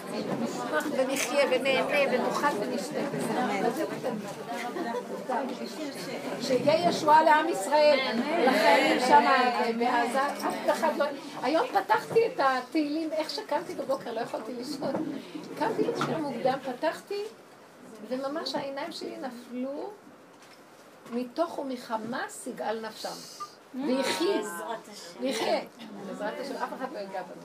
ונחיה ונהנה ונאכל ונשתה. שיהיה ישועה לעם ישראל, לחיילים שם בעזה, אף אחד לא... היום פתחתי את התהילים, איך שקמתי בבוקר, לא יכולתי לישון. קמתי לשיר מוקדם, פתחתי, וממש העיניים שלי נפלו מתוך ומחמס יגאל נפשם. ויחי, ויחיה. בעזרת השם, אף אחד לא ייגע בנו.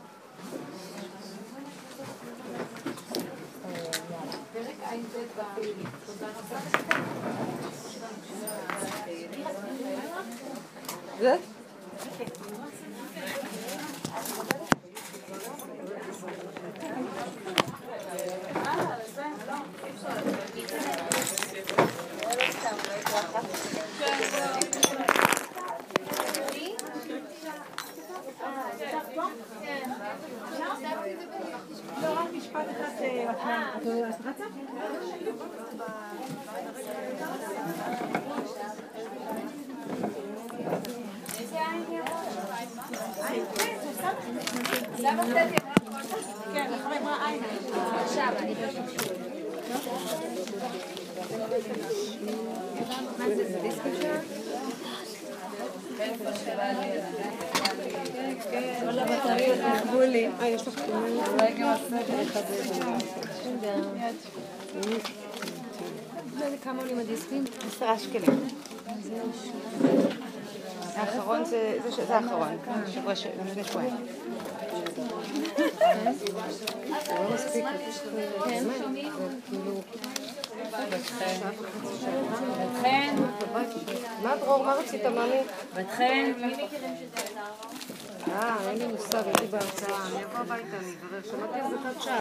זה? Thank you. פרק ע"ב בתהילים. תודה רבה. זה? כמה עולים הדיסקים? עשרה שקלים. האחרון זה האחרון, לפני שבועיים. מה דרור, מה רצית, מאמי? בת חן. אה, אין לי מושג, הייתי בהרצאה. אני אבוא הביתה, אני אברר. שמעתי זה שעה.